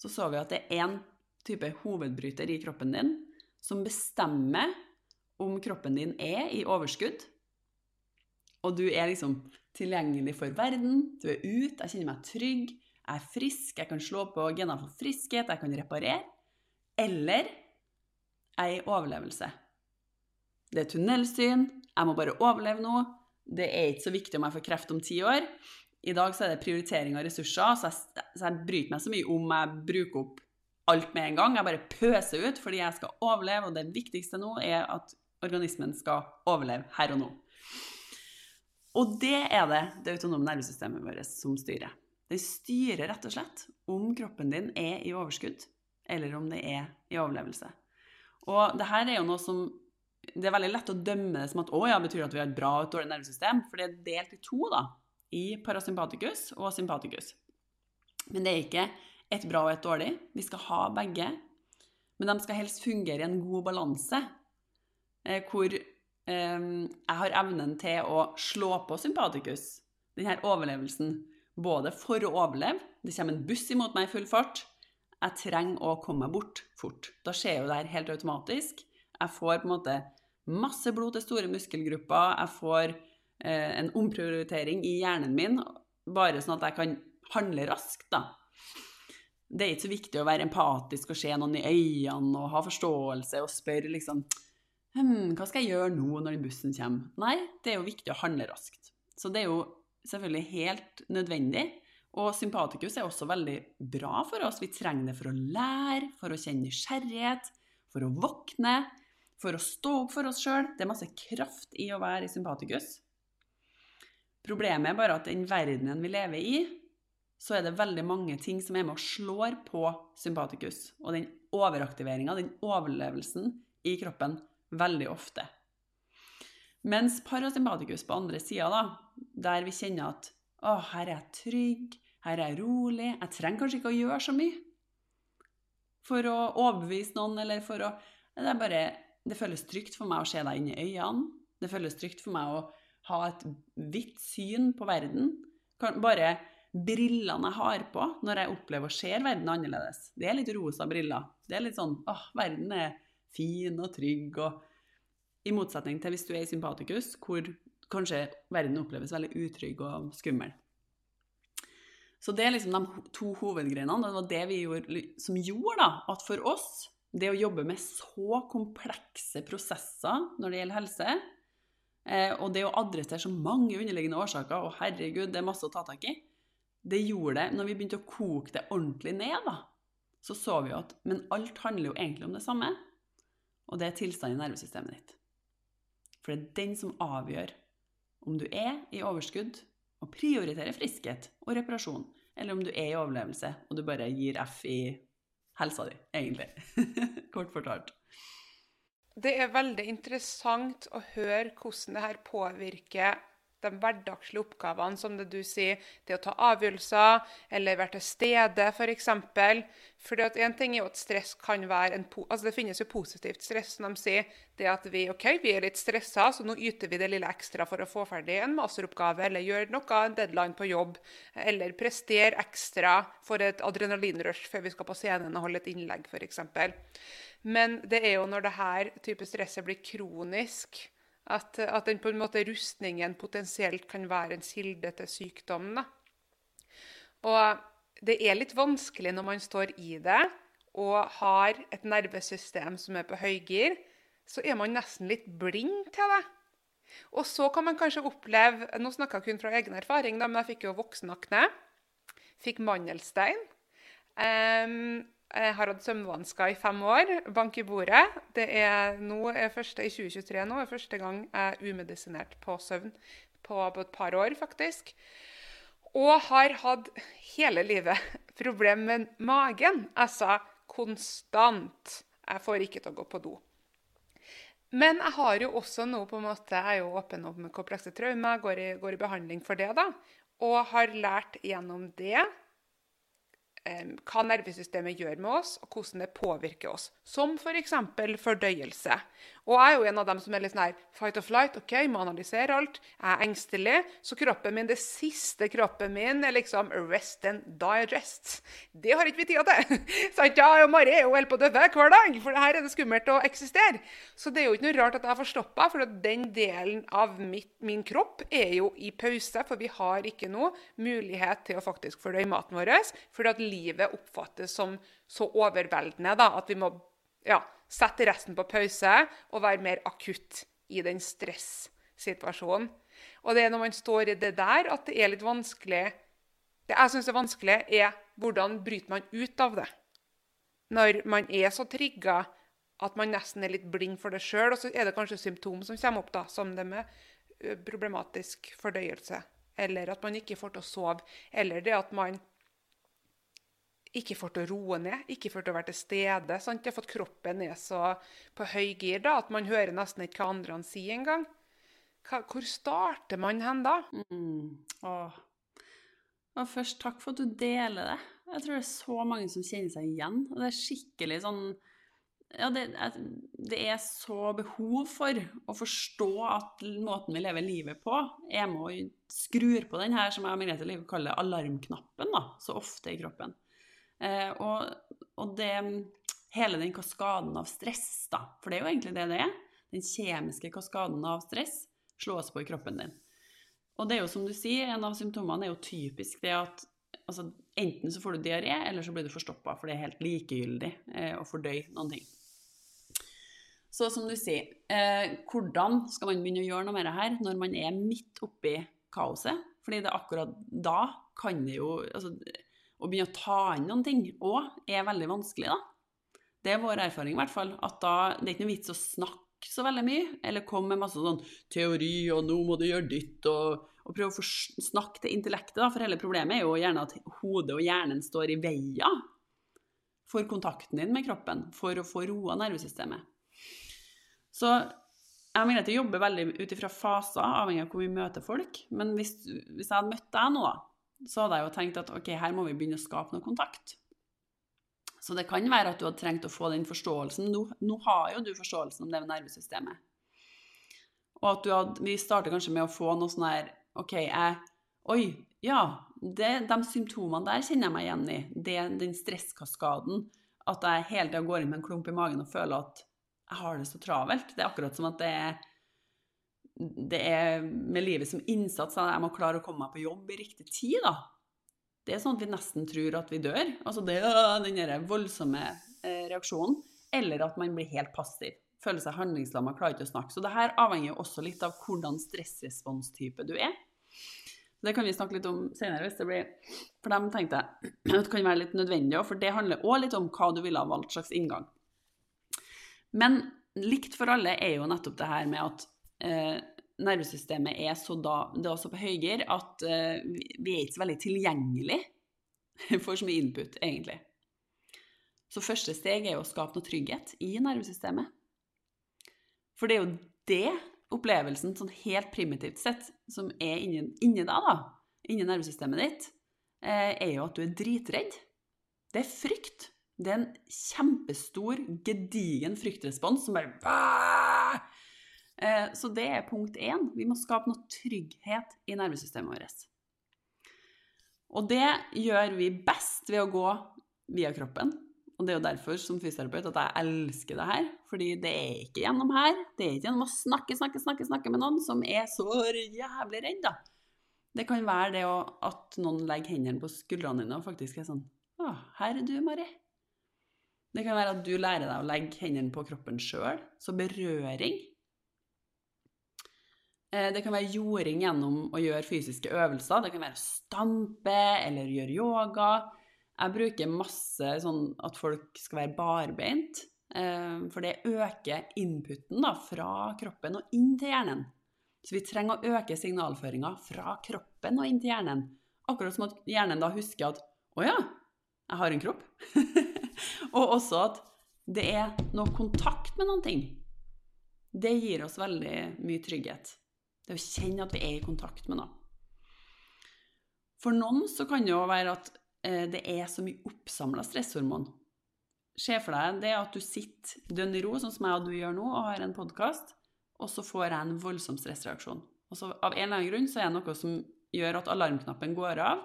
så så vi at det er én type hovedbryter i kroppen din som bestemmer om kroppen din er i overskudd. Og du er liksom tilgjengelig for verden. Du er ute, jeg kjenner meg trygg, jeg er frisk, jeg kan slå på gener for friskhet, jeg kan reparere. Eller jeg er i overlevelse. Det er tunnelsyn. Jeg må bare overleve nå. Det er ikke så viktig om jeg får kreft om ti år. I dag så er det prioritering av ressurser, så jeg, så jeg bryr meg så mye om jeg bruker opp alt med en gang. Jeg bare pøser ut fordi jeg skal overleve, og det viktigste nå er at organismen skal overleve her og nå. Og det er det det autonome nervesystemet vårt som styrer. Det styrer rett og slett om kroppen din er i overskudd, eller om det er i overlevelse. Og det her er jo noe som det er veldig lett å dømme det som at å ja, betyr at vi har et bra og et dårlig nervesystem. For det er delt i to, da. I parasympaticus og sympaticus. Men det er ikke et bra og et dårlig. Vi skal ha begge. Men de skal helst fungere i en god balanse. Eh, hvor jeg har evnen til å slå på sympatikus, denne overlevelsen, både for å overleve Det kommer en buss imot meg i full fart. Jeg trenger å komme meg bort fort. Da skjer jo det her helt automatisk. Jeg får på en måte masse blod til store muskelgrupper. Jeg får eh, en omprioritering i hjernen min, bare sånn at jeg kan handle raskt, da. Det er ikke så viktig å være empatisk og se noen i øynene og ha forståelse og spørre liksom hm, Hva skal jeg gjøre nå når bussen kommer? Nei, det er jo viktig å handle raskt. Så det er jo selvfølgelig helt nødvendig. Og sympatikus er også veldig bra for oss. Vi trenger det for å lære, for å kjenne nysgjerrighet, for å våkne, for å stå opp for oss sjøl. Det er masse kraft i å være i sympatikus. Problemet er bare at den verdenen vi lever i, så er det veldig mange ting som er med og slår på sympatikus. Og den overaktiveringa, den overlevelsen i kroppen, veldig ofte. Mens parasympatikus på andre sida, da, der vi kjenner at å, her er jeg trygg, her er jeg rolig, jeg trenger kanskje ikke å gjøre så mye for å overbevise noen, eller for å Det er bare Det føles trygt for meg å se deg inn i øynene. Det føles trygt for meg å ha et vidt syn på verden. Bare brillene jeg har på når jeg opplever og ser verden annerledes. Det er litt rosa briller. Det er litt sånn åh, verden er fin og trygg og I motsetning til hvis du er i sympatikus, hvor kanskje verden oppleves veldig utrygg og skummel. Så det er liksom de to hovedgrenene. Det var det vi gjorde, som gjorde da, at for oss, det å jobbe med så komplekse prosesser når det gjelder helse, eh, og det å adressere så mange underliggende årsaker, og herregud, det er masse å ta tak i, det gjorde det Når vi begynte å koke det ordentlig ned, da, så så vi at Men alt handler jo egentlig om det samme, og det er tilstanden i nervesystemet ditt. For det er den som avgjør om du er i overskudd og prioriterer friskhet og reparasjon, eller om du er i overlevelse og du bare gir F i helsa di, egentlig. *laughs* Kort fortalt. Det er veldig interessant å høre hvordan det her påvirker de hverdagslige oppgavene, som det du sier, det å ta avgjørelser eller være til stede, f.eks. For en ting er jo at stress kan være en altså Det finnes jo positivt stress, som de sier. Det at vi ok, vi er litt stressa, så nå yter vi det lille ekstra for å få ferdig en masteroppgave, eller gjøre noe, en deadline på jobb, eller prestere ekstra for et adrenalinrush før vi skal på scenen og holde et innlegg, f.eks. Men det er jo når det her type stresset blir kronisk, at, at den på en måte rustningen potensielt kan være en kilde til sykdom. Og det er litt vanskelig når man står i det og har et nervesystem som er på høygir, så er man nesten litt blind til det. Og så kan man kanskje oppleve Nå snakker jeg kun fra egen erfaring, men jeg fikk jo voksenakne. Fikk mandelstein. Um, har hatt søvnvansker i fem år. Bank i bordet. Det er nå er første, I 2023 nå er første gang jeg er umedisinert på søvn på, på et par år, faktisk. Og har hatt hele livet problemer med magen. Altså konstant. Jeg får ikke til å gå på do. Men jeg har jo også nå på en måte, jeg er jo åpen om komplekse traumer, går, går i behandling for det. da, Og har lært gjennom det hva nervesystemet gjør med oss, og hvordan det påvirker oss. Som f.eks. For fordøyelse. Og jeg er jo en av dem som er litt sånn her fight or flight. OK, må analysere alt. Jeg er engstelig. Så kroppen min, det siste kroppen min, er liksom rest and digest. Det har ikke vi tida til. *laughs* Så jeg og Mari er jo helt på døve hver dag, for her er det skummelt å eksistere. Så det er jo ikke noe rart at jeg får stoppa, for den delen av mitt, min kropp er jo i pause. For vi har ikke noe mulighet til å faktisk fordøye maten vår. fordi at livet oppfattes som så overveldende da, at vi må ja, sette resten på pause og være mer akutt i den stressituasjonen. Og det er når man står i det der, at det er litt vanskelig Det jeg syns er vanskelig, er hvordan bryter man ut av det? Når man er så trigga at man nesten er litt blind for det sjøl, og så er det kanskje symptom som kommer opp, da, som det med problematisk fordøyelse. Eller at man ikke får til å sove. Eller det at man ikke får til å roe ned, ikke får til å være til stede. Sant? Jeg har fått kroppen ned så på høygir da, at man hører nesten ikke hva andre sier engang. Hvor starter man hen da? Mm. Og først, takk for at du deler det. Jeg tror det er så mange som kjenner seg igjen. Og det er skikkelig sånn ja, det, det, er så behov for å forstå at måten vi lever livet på, er med å skrur på den her som jeg og Merete kalle alarmknappen, da, så ofte i kroppen. Eh, og, og det, hele den kaskaden av stress, da, for det er jo egentlig det det er, den kjemiske kaskaden av stress slås på i kroppen din. Og det er jo som du sier, en av symptomene er jo typisk det at altså, enten så får du diaré, eller så blir du forstoppa, for det er helt likegyldig eh, å fordøye noen ting. Så som du sier, eh, hvordan skal man begynne å gjøre noe med det her når man er midt oppi kaoset? Fordi det er akkurat da kan det jo altså, å begynne å ta inn noen ting òg er veldig vanskelig, da. Det er vår erfaring, i hvert fall. At da det er ikke noe vits å snakke så veldig mye, eller komme med masse sånn teori, og nå må du gjøre ditt, og, og prøve å snakke til intellektet, da. For hele problemet er jo gjerne at hodet og hjernen står i veien for kontakten din med kroppen, for å få roa nervesystemet. Så jeg mener at jeg jobber veldig ut ifra faser, avhengig av hvor vi møter folk. Men hvis, hvis jeg hadde møtt deg nå, så hadde jeg jo tenkt at ok, her må vi begynne å skape noe kontakt. Så det kan være at du hadde trengt å få den forståelsen. Nå, nå har jo du forståelsen om det med nervesystemet. Og at du hadde, vi starter kanskje med å få noe sånn her OK, jeg Oi, ja, det, de symptomene der kjenner jeg meg igjen i. Det, den stresskaskaden. At jeg hele tida går inn med en klump i magen og føler at jeg har det så travelt. Det er akkurat som at det er, det er med livet som innsats at jeg må klare å komme meg på jobb i riktig tid, da. Det er sånn at vi nesten tror at vi dør. Altså det den der voldsomme eh, reaksjonen. Eller at man blir helt passiv. Føler seg handlingslamma, klarer ikke å snakke. Så det her avhenger jo også litt av hvordan stressresponstype du er. Det kan vi snakke litt om senere, hvis det blir For dem tenkte jeg *clears throat* at det kan være litt nødvendig, for det handler òg litt om hva du ville ha valgt slags inngang. Men likt for alle er jo nettopp det her med at nervesystemet er så, da, det er også på høygir at uh, vi er ikke så veldig tilgjengelig *laughs* for så mye input, egentlig. Så første steg er jo å skape noe trygghet i nervesystemet. For det er jo det opplevelsen, sånn helt primitivt sett, som er inni, inni deg, da, inni nervesystemet ditt, uh, er jo at du er dritredd. Det er frykt. Det er en kjempestor, gedigen fryktrespons som bare Eh, så det er punkt én. Vi må skape noe trygghet i nervesystemet vårt. Og det gjør vi best ved å gå via kroppen. Og det er jo derfor som fysioterapeut at jeg elsker det her. Fordi det er ikke gjennom her. Det er ikke gjennom å snakke, snakke, snakke, snakke med noen som er så jævlig redd, da. Det kan være det at noen legger hendene på skuldrene dine og faktisk er sånn Å, her er du, Mari. Det kan være at du lærer deg å legge hendene på kroppen sjøl. Så berøring Eh, det kan være jording gjennom å gjøre fysiske øvelser. Det kan være å stampe eller gjøre yoga. Jeg bruker masse sånn at folk skal være barbeint. Eh, for det øker inputen da, fra kroppen og inn til hjernen. Så vi trenger å øke signalføringa fra kroppen og inn til hjernen. Akkurat som at hjernen da husker at 'Å ja, jeg har en kropp'. *laughs* og også at det er noe kontakt med noen ting. Det gir oss veldig mye trygghet. Det å kjenne at vi er i kontakt med noe. For noen så kan det jo være at eh, det er så mye oppsamla stresshormon. Se for deg det at du sitter dønn i ro, sånn som jeg og du gjør nå, og har en podkast, og så får jeg en voldsom stressreaksjon. Og så av en eller annen grunn så er det noe som gjør at alarmknappen går av,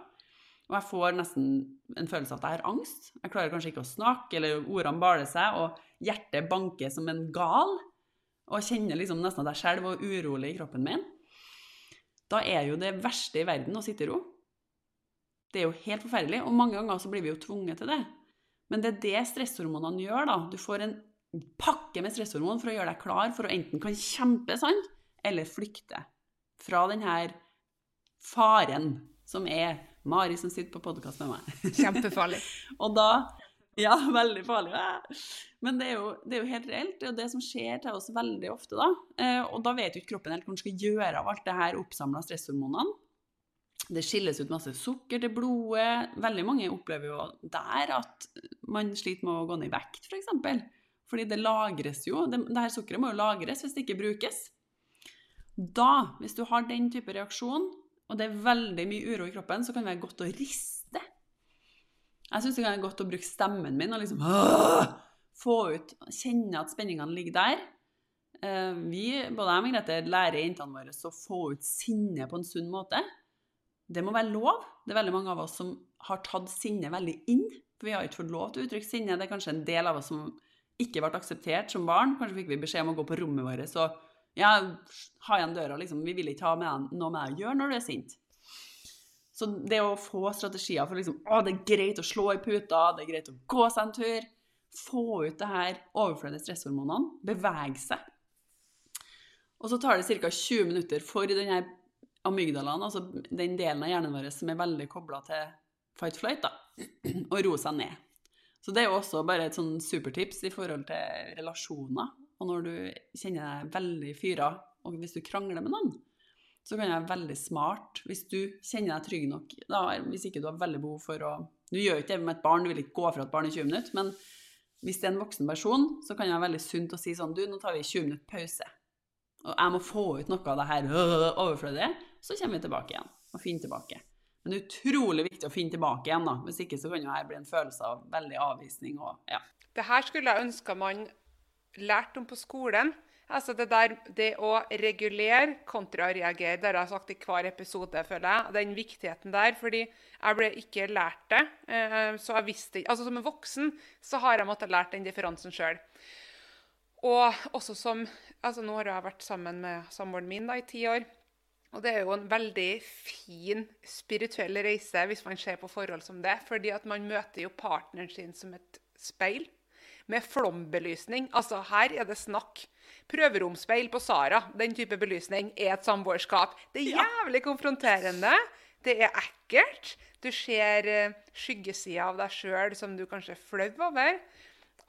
og jeg får nesten en følelse av at jeg har angst. Jeg klarer kanskje ikke å snakke, eller ordene baler seg, og hjertet banker som en gal. Og kjenner liksom nesten at jeg skjelver og er urolig i kroppen min. Da er jo det verste i verden å sitte i ro. Det er jo helt forferdelig, og mange ganger så blir vi jo tvunget til det. Men det er det stresshormonene gjør, da. Du får en pakke med stresshormon for å gjøre deg klar for å enten kan kjempe sant, eller flykte fra denne faren som er Mari som sitter på podkast med meg. Kjempefarlig. *laughs* og da Ja, *laughs* veldig farlig. Men det er, jo, det er, jo, helt reelt. Det er jo det som skjer til oss veldig ofte, da. Eh, og da vet jo ikke kroppen helt hva den skal gjøre av alt det her oppsamla stresshormonene. Det skilles ut masse sukker til blodet. Veldig mange opplever jo der at man sliter med å gå ned i vekt, f.eks. For eksempel. Fordi det lagres jo. Det, det her sukkeret må jo lagres hvis det ikke brukes. Da, hvis du har den type reaksjon, og det er veldig mye uro i kroppen, så kan det være godt å riste. Jeg syns det kan være godt å bruke stemmen min og liksom få ut Kjenne at spenningene ligger der. Eh, vi, både jeg og Grete, lærer jentene våre å få ut sinne på en sunn måte. Det må være lov. Det er veldig mange av oss som har tatt sinne veldig inn. For vi har ikke fått lov til å uttrykke sinne. Det er kanskje en del av oss som ikke ble akseptert som barn. Kanskje fikk vi beskjed om å gå på rommet vårt og ja, ha igjen døra, liksom. Vi vil ikke ha med noe med deg å gjøre når du er sint. Så det å få strategier for liksom, å, det er greit å slå i puta, det er greit å gå seg en tur, få ut det her overflødige stresshormonene, bevege seg. Og så tar det ca. 20 minutter for denne amygdalaen, altså den delen av hjernen vår som er veldig kobla til fight-flight, *clears throat* å roe seg ned. Så det er jo også bare et sånn supertips i forhold til relasjoner. Og når du kjenner deg veldig fyra, og hvis du krangler med noen, så kan det være veldig smart hvis du kjenner deg trygg nok. Da, hvis ikke du har veldig behov for å Du gjør ikke det med et barn, du vil ikke gå fra et barn i 20 minutter, men hvis det er en voksen person, så kan det være veldig sunt å si sånn Du, nå tar vi 20 minutter pause. Og jeg må få ut noe av det her øh, overflødige. Så kommer vi tilbake igjen og finner tilbake. Men det er utrolig viktig å finne tilbake igjen, da. Hvis ikke så kan jo her bli en følelse av veldig avvisning og ja. Det her skulle jeg ønske man lærte om på skolen. Altså det der det å regulere kontra å reagere, det har jeg sagt i hver episode, føler jeg. Den viktigheten der. Fordi jeg ble ikke lært det. eh, Så jeg visste ikke Altså som en voksen så har jeg måttet lært den differansen sjøl. Og også som Altså nå har jeg vært sammen med samboeren min da i ti år. Og det er jo en veldig fin spirituell reise hvis man ser på forhold som det. Fordi at man møter jo partneren sin som et speil med flombelysning. Altså, her er det snakk. Prøveromspeil på Sara, den type belysning, er et samboerskap. Det er jævlig konfronterende. Det er ekkelt. Du ser uh, skyggesida av deg sjøl som du kanskje er flau over.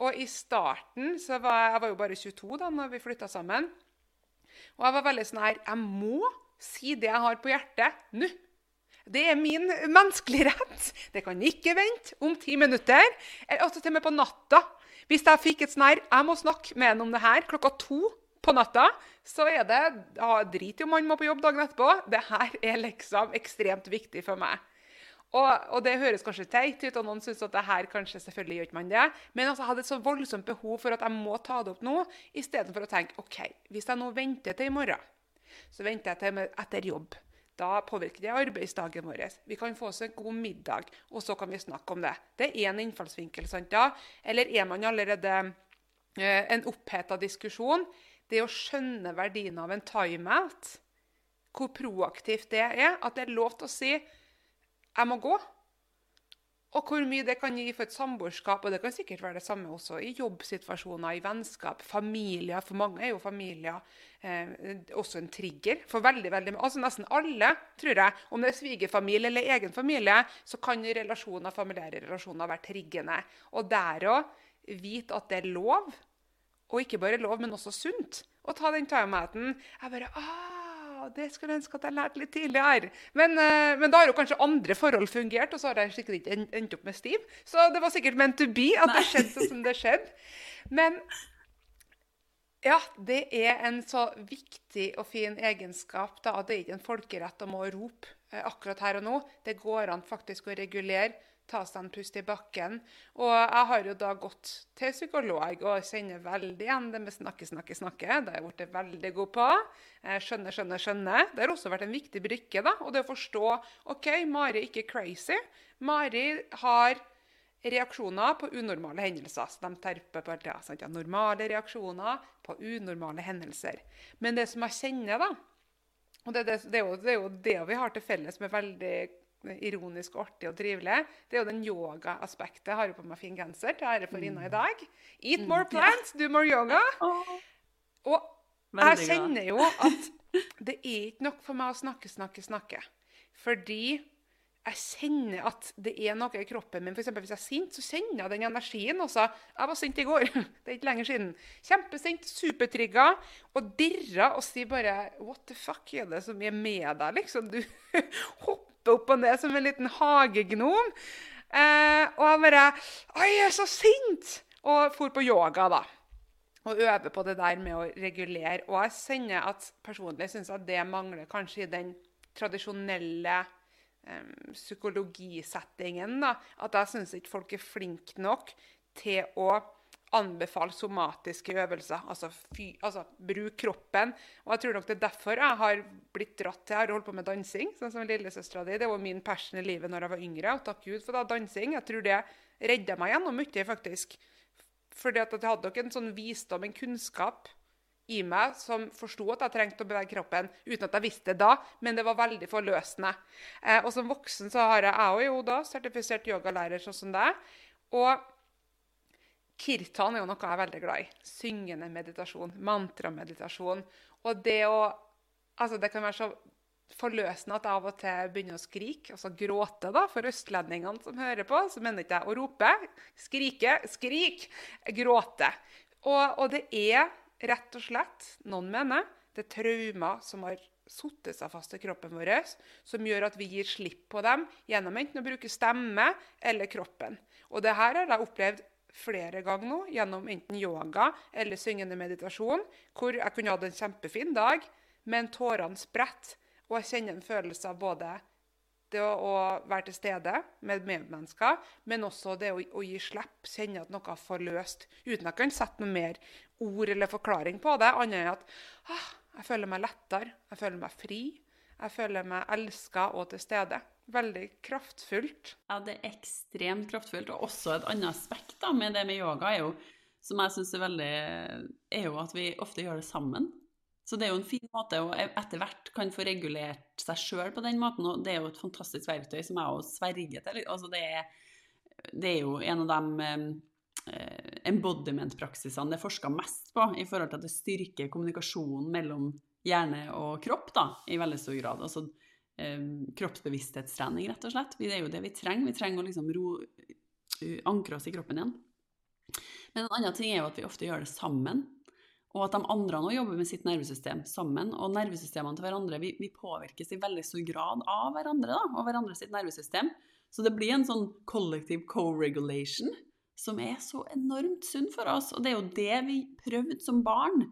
Og i starten så var jeg, jeg var jo bare 22 da når vi flytta sammen. Og jeg var veldig sånn her Jeg må si det jeg har på hjertet nå. Det er min menneskelige rett. Det kan ikke vente om ti minutter. Eller også til og med på natta. Hvis jeg fikk et sånn her Jeg må snakke med en om det her klokka to på natta, så er det ja, Drit i om han må på jobb dagen etterpå. Det her er liksom ekstremt viktig for meg. Og, og, det høres kanskje teit ut, og noen syns at det her kanskje selvfølgelig gjør ikke man det. Men altså, jeg hadde et så voldsomt behov for at jeg må ta det opp nå, istedenfor å tenke OK, hvis jeg nå venter til i morgen, så venter jeg til etter jobb. Da påvirker det arbeidsdagen vår. Vi kan få oss en god middag, og så kan vi snakke om det. Det er én innfallsvinkel. sant da? Eller er man allerede eh, en oppheta diskusjon? Det å skjønne verdien av en timeout, hvor proaktivt det er, at det er lov til å si 'jeg må gå', og hvor mye det kan gi for et samboerskap. Og det kan sikkert være det samme også i jobbsituasjoner, i vennskap, familier. For mange er jo familier eh, også en trigger. For veldig, veldig, altså nesten alle, tror jeg, om det er svigerfamilie eller egen familie, så kan relasjoner, familiære relasjoner være triggende. Og der òg vite at det er lov, og ikke bare lov, men også sunt, å ta den timeouten. Jeg bare, ah, det skulle jeg ønske at jeg lærte litt tidligere. Men, uh, men, da har jo kanskje andre forhold fungert, og så har jeg sikkert ikke endt opp med stiv. Så det var sikkert meant to be at Nei. det skjedde sånn som det skjedde. Men ja, det er en så viktig og fin egenskap da, det er ikke en folkerett om å rope uh, akkurat her og nå. Det går an faktisk å regulere ta seg en pust i bakken. Og jeg har jo da gått til psykolog og kjenner veldig igjen det med snakke, snakke, snakke. Det har jeg blitt veldig god på. Skjønne, skjønne, skjønne. Det har også vært en viktig brikke. da, Og det å forstå OK, Mari er ikke crazy. Mari har reaksjoner på unormale hendelser. Så de terper på hele tida. Normale reaksjoner på unormale hendelser. Men det som jeg kjenner, da og det, det, det, er jo, det, er jo det vi har til felles med veldig ironisk og artig og trivelig, det er jo den yoga-aspektet. Jeg har jo på meg fin genser til ære for Ina i dag. Eat mm. more plants, do more yoga. Og jeg kjenner jo at det er ikke nok for meg å snakke, snakke, snakke. Fordi jeg kjenner at det er noe i kroppen min. For eksempel, hvis jeg er sint, så kjenner jeg den energien også. Jeg var sint i går. *laughs* Det er ikke lenger siden. Kjempesint, supertrigga og dirra og sier bare What the fuck er det som er med deg? Liksom, du *laughs* hopper opp og ned som en liten hagegnom. Eh, og jeg bare Oi, jeg er så sint! Og for på yoga, da. Og øver på det der med å regulere. Og jeg kjenner at personlig syns at det mangler kanskje i den tradisjonelle eh, psykologisettingen. da, At jeg syns ikke folk er flinke nok til å anbefale somatiske øvelser. Altså, fy, altså bruk kroppen. Og jeg tror nok det er derfor jeg har blitt dratt til Jeg har holdt på med dansing, sånn som lillesøstera di. Det var min passion i livet når jeg var yngre. Og takk Gud for da, dansing. Jeg tror det redda meg gjennom mye, faktisk. Fordi at jeg hadde nok en sånn visdom, en kunnskap i meg som forsto at jeg trengte å bevege kroppen, uten at jeg visste det da, men det var veldig forløsende. Eh, og som voksen så har jeg, jeg jo da sertifisert yogalærer sånn som deg. Og Kirtan er jo noe jeg er veldig glad i. Syngende meditasjon, mantrameditasjon. Og det å Altså, det kan være så forløsende at jeg av og til begynner å skrike, altså gråte, da, for østlendingene som hører på. Så mener ikke jeg å rope. Skrike, skrik, gråte. Og, og det er rett og slett, noen mener, det er traumer som har satt seg fast i kroppen vår, som gjør at vi gir slipp på dem gjennom enten å bruke stemme eller kroppen. Og det her har jeg opplevd flere ganger nå, gjennom enten yoga eller syngende meditasjon, hvor jeg kunne hatt en kjempefin dag, men tårene spretter, og jeg kjenner en følelse av både det å, være til stede med medmennesker, men også det å, å gi slipp, kjenne at noe er forløst, uten at jeg kan sette noe mer ord eller forklaring på det, annet enn at ah, jeg føler meg lettere, jeg føler meg fri, jeg føler meg elska og til stede. Veldig kraftfullt. Ja, det er ekstremt kraftfullt. Og også et annet aspekt da, med det med yoga er jo, som jeg syns er veldig er jo at vi ofte gjør det sammen. Så det er jo en fin måte å etter hvert kan få regulert seg sjøl på den måten. Og det er jo et fantastisk verktøy som jeg òg sverger til. Altså det, er, det er jo en av de eh, embodiment-praksisene det er forska mest på i forhold til at det styrker kommunikasjonen mellom hjerne og kropp da, i veldig stor grad. Altså eh, kroppsbevissthetstrening, rett og slett. Det er jo det vi trenger. Vi trenger å liksom ro, ankre oss i kroppen igjen. Men en annen ting er jo at vi ofte gjør det sammen. Og at de andre nå jobber med sitt nervesystem sammen. Og nervesystemene til hverandre vi, vi påvirkes i veldig stor grad av hverandre da, og hverandre sitt nervesystem. Så det blir en sånn kollektiv co-regulation som er så enormt sunn for oss. Og det er jo det vi prøvde som barn.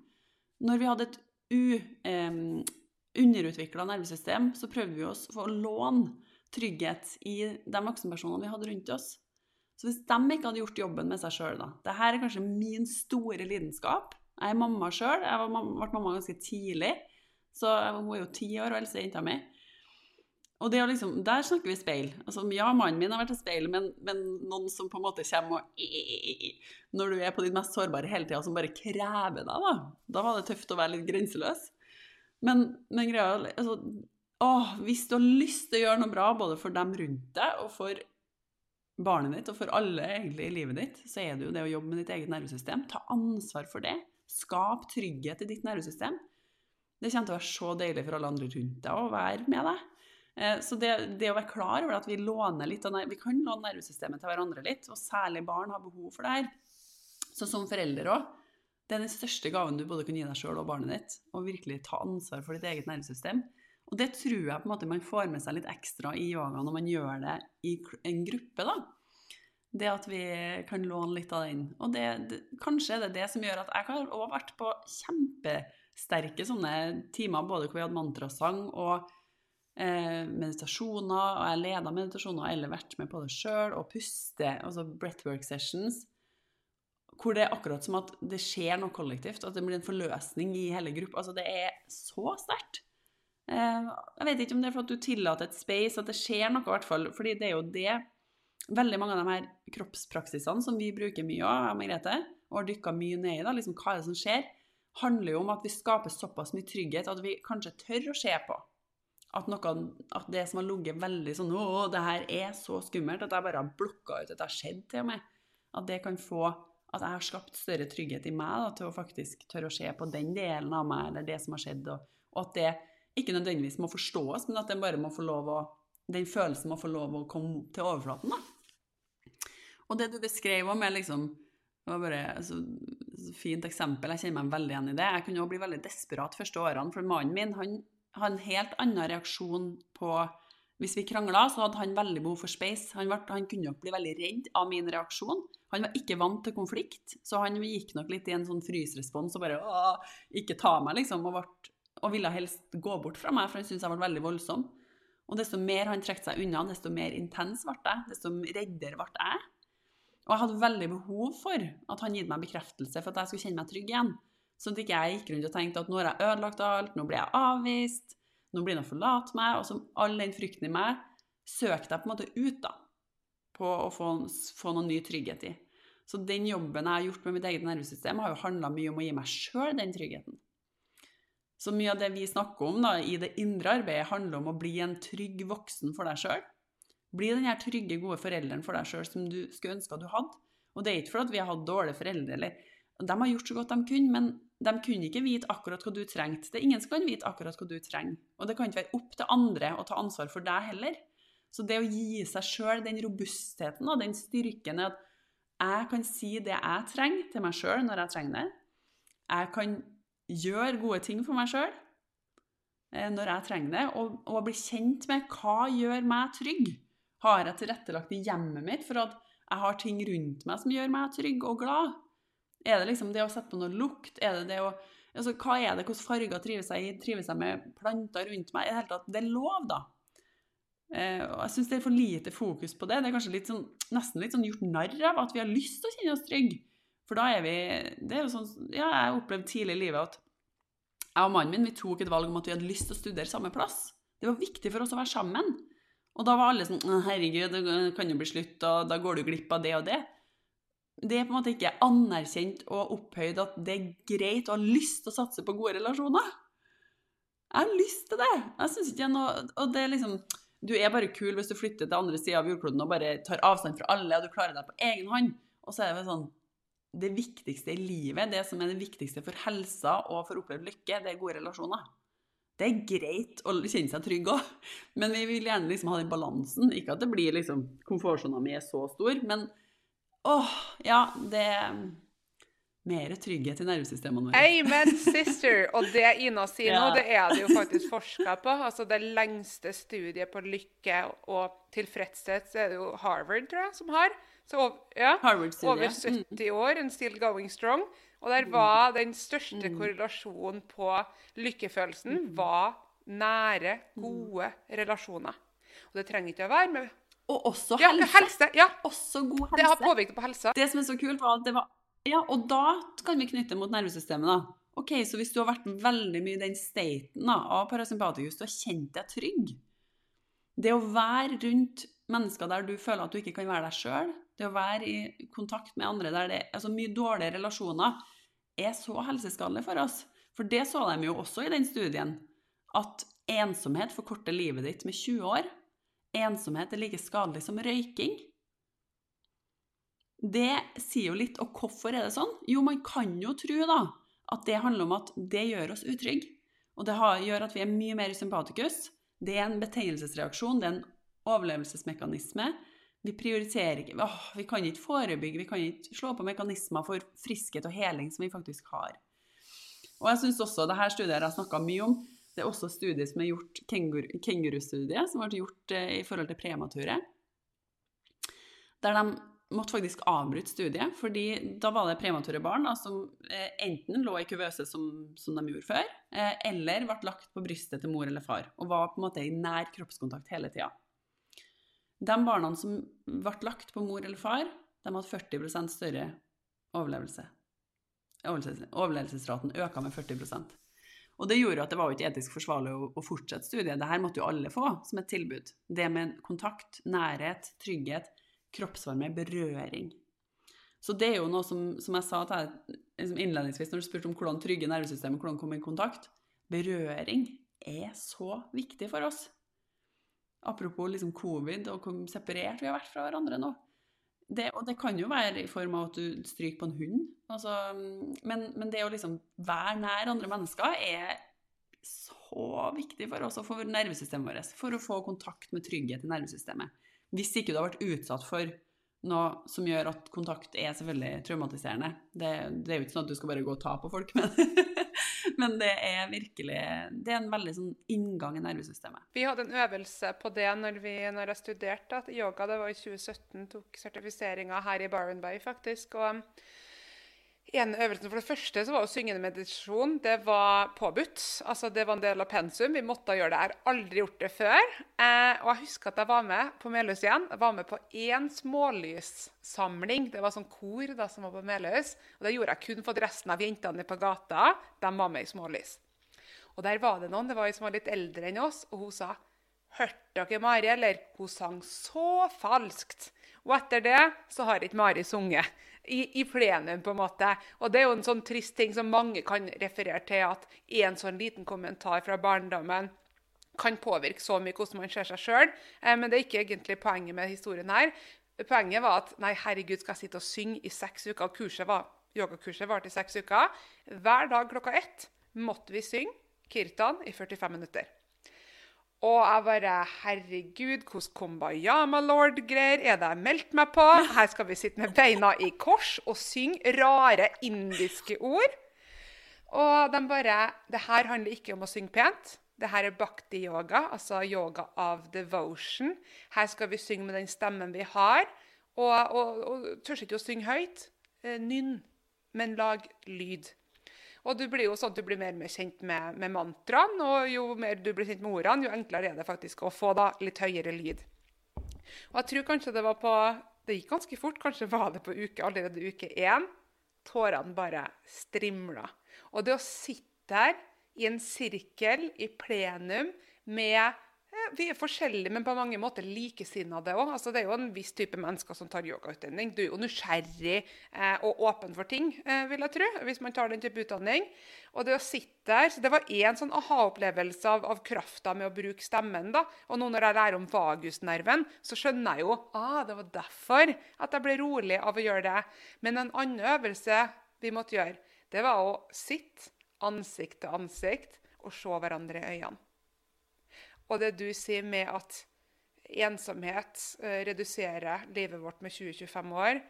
Når vi hadde et um, underutvikla nervesystem, så prøvde vi oss for å låne trygghet i de voksenpersonene vi hadde rundt oss. Så hvis de ikke hadde gjort jobben med seg sjøl, da Dette er kanskje min store lidenskap. Jeg er mamma sjøl. Jeg ble mamma ganske tidlig. Så hun er jo ti år, og eldste jenta mi. Og liksom, Der snakker vi speil. Altså, ja, mannen min har vært et speil, men, men, noen som på en måte kommer og Når du er på ditt mest sårbare hele tida, som bare krever deg, da. Da var det tøft å være litt grenseløs. Men, men greia altså, å, Hvis du har lyst til å gjøre noe bra både for dem rundt deg og for barnet ditt og for alle egentlig i livet ditt, så er det jo det å jobbe med ditt eget nervesystem. Ta ansvar for det. Skap trygghet i ditt nervesystem. Det kommer til å være så deilig for alle andre rundt deg å være med deg. Eh, så det, det, å være klar over at vi låner litt av Vi kan låne nervesystemet til hverandre litt, og særlig barn har behov for det her. Så som foreldre òg, det er den største gaven du både kan gi deg sjøl og barnet ditt. Å virkelig ta ansvar for ditt eget nervesystem. Og det tror jeg på en måte man får med seg litt ekstra i yoga når man gjør det i en gruppe. da. Det at vi kan låne litt av den. Og det, det, kanskje er det det som gjør at jeg har også vært på kjempesterke sånne timer, både hvor vi hadde mantrasang og eh, meditasjoner, og jeg leda meditasjoner eller vært med på det sjøl, og puste, altså breathwork sessions, hvor det er akkurat som at det skjer noe kollektivt, at det blir en forløsning i hele gruppa. Altså, det er så sterkt. Eh, jeg vet ikke om det er for at du tillater et space, at det skjer noe, i hvert fall. fordi det er jo det veldig mange av de her kroppspraksisene som vi bruker mye av, Margrethe, og har dykka mye ned i, da, liksom hva er det som skjer, handler jo om at vi skaper såpass mye trygghet at vi kanskje tør å se på. At, noe, at det som har ligget veldig sånn Å, det her er så skummelt at jeg bare har blokka ut at det har skjedd, til og med. At det kan få At jeg har skapt større trygghet i meg da, til å faktisk tørre å se på den delen av meg, eller det som har skjedd, og, og at det ikke nødvendigvis må forstås, men at den bare må få lov å den følelsen må få lov å komme til overflaten. da. Og det du beskrev om, er liksom det var bare et altså, fint eksempel. Jeg kjenner meg veldig igjen i det. Jeg kunne òg bli veldig desperat første årene, for mannen min han har en helt annen reaksjon på Hvis vi krangla, så hadde han veldig behov for space. Han, ble, han kunne nok bli veldig redd av min reaksjon. Han var ikke vant til konflikt, så han gikk nok litt i en sånn frysrespons og bare Åh, ikke ta meg, liksom. Og, ble, og ville helst gå bort fra meg, for han syntes jeg ble veldig voldsom. Og desto mer han trakk seg unna, desto mer intens ble jeg, desto reddere ble jeg. Og jeg hadde veldig behov for at han gitt meg bekreftelse for at jeg skulle kjenne meg trygg igjen. Sånn at ikke jeg gikk rundt og tenkte at nå har jeg ødelagt alt, nå blir jeg avvist, nå blir han å forlate meg. Og som all den frykten i meg søkte jeg på en måte ut da, på å få, få noen ny trygghet i. Så den jobben jeg har gjort med mitt eget nervesystem, har jo handla mye om å gi meg sjøl den tryggheten. Så mye av det vi snakker om da, i det indre arbeidet, handler om å bli en trygg voksen for deg sjøl. Bli den her trygge, gode forelderen for deg sjøl som du skulle ønske at du hadde. Og det er ikke fordi vi har hatt dårlige foreldre, eller De har gjort så godt de kunne, men de kunne ikke vite akkurat hva du trengte. Det er ingen som kan vite akkurat hva du trenger. Og det kan ikke være opp til andre å ta ansvar for deg heller. Så det å gi seg sjøl den robustheten og den styrken er at jeg kan si det jeg trenger til meg sjøl når jeg trenger det. Jeg kan gjøre gode ting for meg sjøl eh, når jeg trenger det, og, og bli kjent med hva gjør meg trygg. Har jeg tilrettelagt i hjemmet mitt for at jeg har ting rundt meg som gjør meg trygg og glad? Er det liksom det å sette på noe lukt? Er det det å altså, Hva er det? Hvilke farger trives jeg i? Trives jeg med planter rundt meg? I det hele tatt, det er lov, da. Eh, og jeg syns det er for lite fokus på det. Det er kanskje litt sånn, nesten litt sånn gjort narr av at vi har lyst til å kjenne oss trygge. For da er vi Det er jo sånn Ja, jeg opplevde tidlig i livet at jeg og mannen min vi tok et valg om at vi hadde lyst til å studere samme plass. Det var viktig for oss å være sammen. Og da var alle sånn Herregud, det kan jo bli slutt, og da går du glipp av det og det det er på en måte ikke anerkjent og opphøyd at det er greit å ha lyst til å satse på gode relasjoner. Jeg har lyst til det. Jeg synes ikke noe, Og det er liksom Du er bare kul hvis du flytter til andre sida av jordkloden og bare tar avstand fra alle, og du klarer deg på egen hånd. Og så er det vel sånn Det viktigste i livet, det som er det viktigste for helsa og for å oppleve lykke, det er gode relasjoner. Det er greit å kjenne seg trygg òg, men vi vil gjerne liksom ha den balansen. Ikke at det blir liksom Komfortsona mi er så stor, men Åh, ja, det er mer trygghet i nervesystemene våre. Amen, sister! Og det Ina sier nå, det er det jo faktisk forska på. Altså Det lengste studiet på lykke og tilfredshet så er det jo Harvard, tror jeg, som har. Så ja, over 70 mm. år, and still going strong. Og der var den største mm. korrelasjonen på lykkefølelsen mm. var nære, gode relasjoner. Og det trenger ikke å være med og også helse. Ja, helse ja. Også god helse. Det har påvirket på helsa. Det som er så kult, var at det var Ja, og da kan vi knytte mot nervesystemet, da. Ok, Så hvis du har vært veldig mye i den staten da, av parasympatikus, du har kjent deg trygg Det å være rundt mennesker der du føler at du ikke kan være deg sjøl, det å være i kontakt med andre der det er altså mye dårlige relasjoner, er så helseskadelig for oss. For det så de jo også i den studien, at ensomhet forkorter livet ditt med 20 år ensomhet er like skadelig som røyking. Det sier jo litt, og hvorfor er det sånn? Jo, man kan jo tro da, at det handler om at det gjør oss utrygge. Og det gjør at vi er mye mer sympatikus. Det er en betegnelsesreaksjon, det er en overlevelsesmekanisme. Vi prioriterer ikke åh, Vi kan ikke forebygge, vi kan ikke slå på mekanismer for friskhet og heling som vi faktisk har. Og jeg synes også, det her studiet jeg har snakka mye om, det er også studier som er gjort, kengurustudiet, som ble gjort eh, i forhold til premature. Der de måtte faktisk avbryte studiet, fordi da var det premature barn da, som eh, enten lå i kuvøse som, som, de gjorde før, eh, eller ble lagt på brystet til mor eller far, og var på en måte i nær kroppskontakt hele tida. De barna som ble lagt på mor eller far, de hadde 40% større overlevelse. Overlevelsesraten øka med 40 og det gjorde at det var jo ikke etisk forsvarlig å, å fortsette studiet. Dette måtte jo alle få som et tilbud. Det med kontakt, nærhet, trygghet, kroppsvarme, berøring. Så det er jo noe som, som jeg sa til deg liksom innledningsvis når du spurte om hvordan trygge nervesystemet, hvordan komme i kontakt. Berøring er så viktig for oss. Apropos liksom covid og hvor separert vi har vært fra hverandre nå. Det, og det kan jo være i form av at du stryker på en hund. Altså, men, men, det å liksom være nær andre mennesker er så viktig for oss og for nervesystemet vårt. For å få kontakt med trygghet i nervesystemet. Hvis ikke du har vært utsatt for noe som gjør at kontakt er selvfølgelig traumatiserende. Det, det er jo ikke sånn at du skal bare gå og ta på folk, men *laughs* *laughs* Men det er virkelig Det er en veldig sånn inngang i nervesystemet. Vi hadde en øvelse på det når, vi, når jeg studerte at yoga. Det var i 2017. Tok sertifiseringa her i Byron Bay, faktisk. og en øvelsen For det første så var jo syngende meditasjon det var påbudt. altså Det var en del av pensum. Vi måtte gjøre det. Jeg har aldri gjort det før. Eh, og jeg husker at jeg var med på Melhus igjen. Jeg var med på én smålyssamling. Det var sånn kor da som var på Melhus. Og det gjorde jeg kun for at resten av jentene på gata de var med i smålys. Og der var det noen det var som var litt eldre enn oss, og hun sa Hørte dere Mari, eller? Hun sang så falskt. Og etter det så har ikke Mari sunget i, i, plenum, på en måte. Og det er jo en sånn trist ting som mange kan referere til, at en sånn liten kommentar fra barndommen kan påvirke så mye hvordan man ser seg sjøl. Eh, men det er ikke egentlig poenget med historien her. Poenget var at nei, herregud, skal jeg sitte og synge i seks uker? Kurset var yogakurset varte i seks uker. Hver dag klokka ett måtte vi synge kirtan i 45 minutter. Og jeg bare Herregud, hvordan Kumbayama Lord-greier er det jeg meldte meg på? Her skal vi sitte med beina i kors og synge rare indiske ord. Og de bare Det her handler ikke om å synge pent. Det her er bhakti-yoga, altså yoga of devotion. Her skal vi synge med den stemmen vi har. Og, og, og tør ikke å synge høyt. Eh, nynn, men lag lyd. Og du blir jo sånn at du blir mer og mer kjent med, med mantraen, og jo mer du blir kjent med ordene, jo enklere er det faktisk å få da litt høyere lyd. Og jeg tror kanskje det var på Det gikk ganske fort. Kanskje var det på uke, allerede uke én. Tårene bare strimla. Og det å sitte der i en sirkel i plenum med vi er forskjellige, men på mange måter likesinnede òg. Altså, det er jo en viss type mennesker som tar yogautdanning. Du er jo nysgjerrig eh, og åpen for ting, eh, vil jeg tro, hvis man tar den type utdanning. Og det å sitte der så Det var én sånn aha-opplevelse av, av krafta med å bruke stemmen. da. Og nå når jeg lærer om vagusnerven, så skjønner jeg jo ah, det var derfor at jeg ble rolig av å gjøre det. Men en annen øvelse vi måtte gjøre, det var å sitte ansikt til ansikt og se hverandre i øynene. Og det du sier med at ensomhet uh, reduserer livet vårt med 20-25 år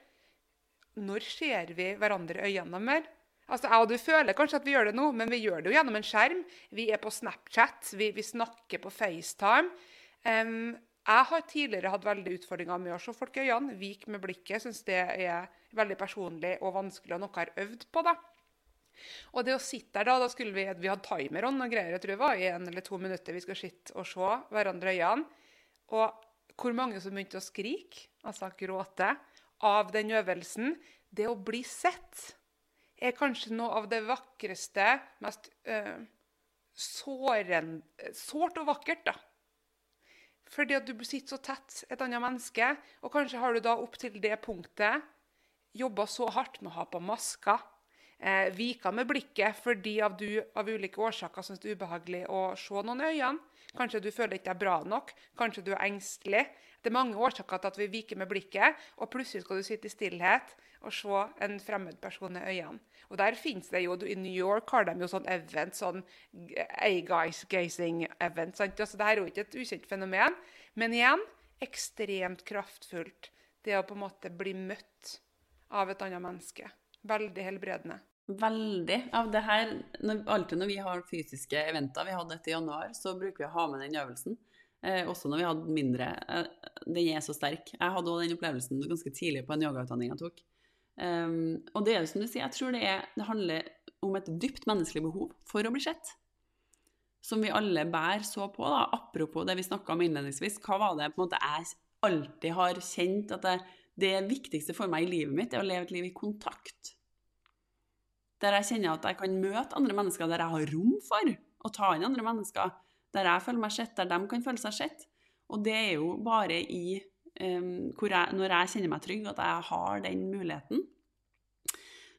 Når ser vi hverandre i øynene mer? Altså, Jeg og du føler kanskje at vi gjør det nå, men vi gjør det jo gjennom en skjerm. Vi er på Snapchat, vi, vi snakker på FaceTime. Um, jeg har tidligere hatt veldig utfordringer med å se folk i øynene, vik med blikket. Syns det er veldig personlig og vanskelig, og noe jeg har øvd på. da. Og det å sitte der da, da skulle Vi vi hadde timer og greier, jeg tror det var i en eller to minutter vi skulle sitte og se hverandre i øynene. Og hvor mange som begynte å skrike, altså gråte, av den øvelsen. Det å bli sett er kanskje noe av det vakreste, mest uh, såren, sårt og vakkert, da. Fordi at du sitter så tett et annet menneske, og kanskje har du da opp til det punktet jobba så hardt med å ha på masker eh, vika med blikket fordi av du av ulike årsaker syns det er ubehagelig å se noen i øynene. Kanskje du føler ikke er bra nok, kanskje du er engstelig. Det er mange årsaker til at vi viker med blikket, og plutselig skal du sitte i stillhet og se en fremmed person i øynene. Og der finnes det jo, I New York har de jo sånn event, sånn A-guys-gazing-event. sant? Altså, det er jo ikke et ukjent fenomen. Men igjen ekstremt kraftfullt. Det å på en måte bli møtt av et annet menneske. Veldig helbredende. Veldig. Av det her, når, alltid når vi har fysiske eventer, vi hadde dette i januar, så bruker vi å ha med den øvelsen. Eh, også når vi hadde mindre. Eh, den er så sterk. Jeg hadde også den opplevelsen ganske tidlig på en yogautdanning jeg tok. Um, og det er jo som du sier, jeg tror det, er, det handler om et dypt menneskelig behov for å bli sett. Som vi alle bærer så på. da, Apropos det vi snakka om innledningsvis. Hva var det på en måte jeg alltid har kjent at det, det viktigste for meg i livet mitt er å leve et liv i kontakt. Der jeg kjenner at jeg kan møte andre mennesker, der jeg har rom for å ta inn andre mennesker. Der jeg føler meg sett, der de kan føle seg sett. Og det er jo bare i um, jeg, når jeg kjenner meg trygg, at jeg har den muligheten.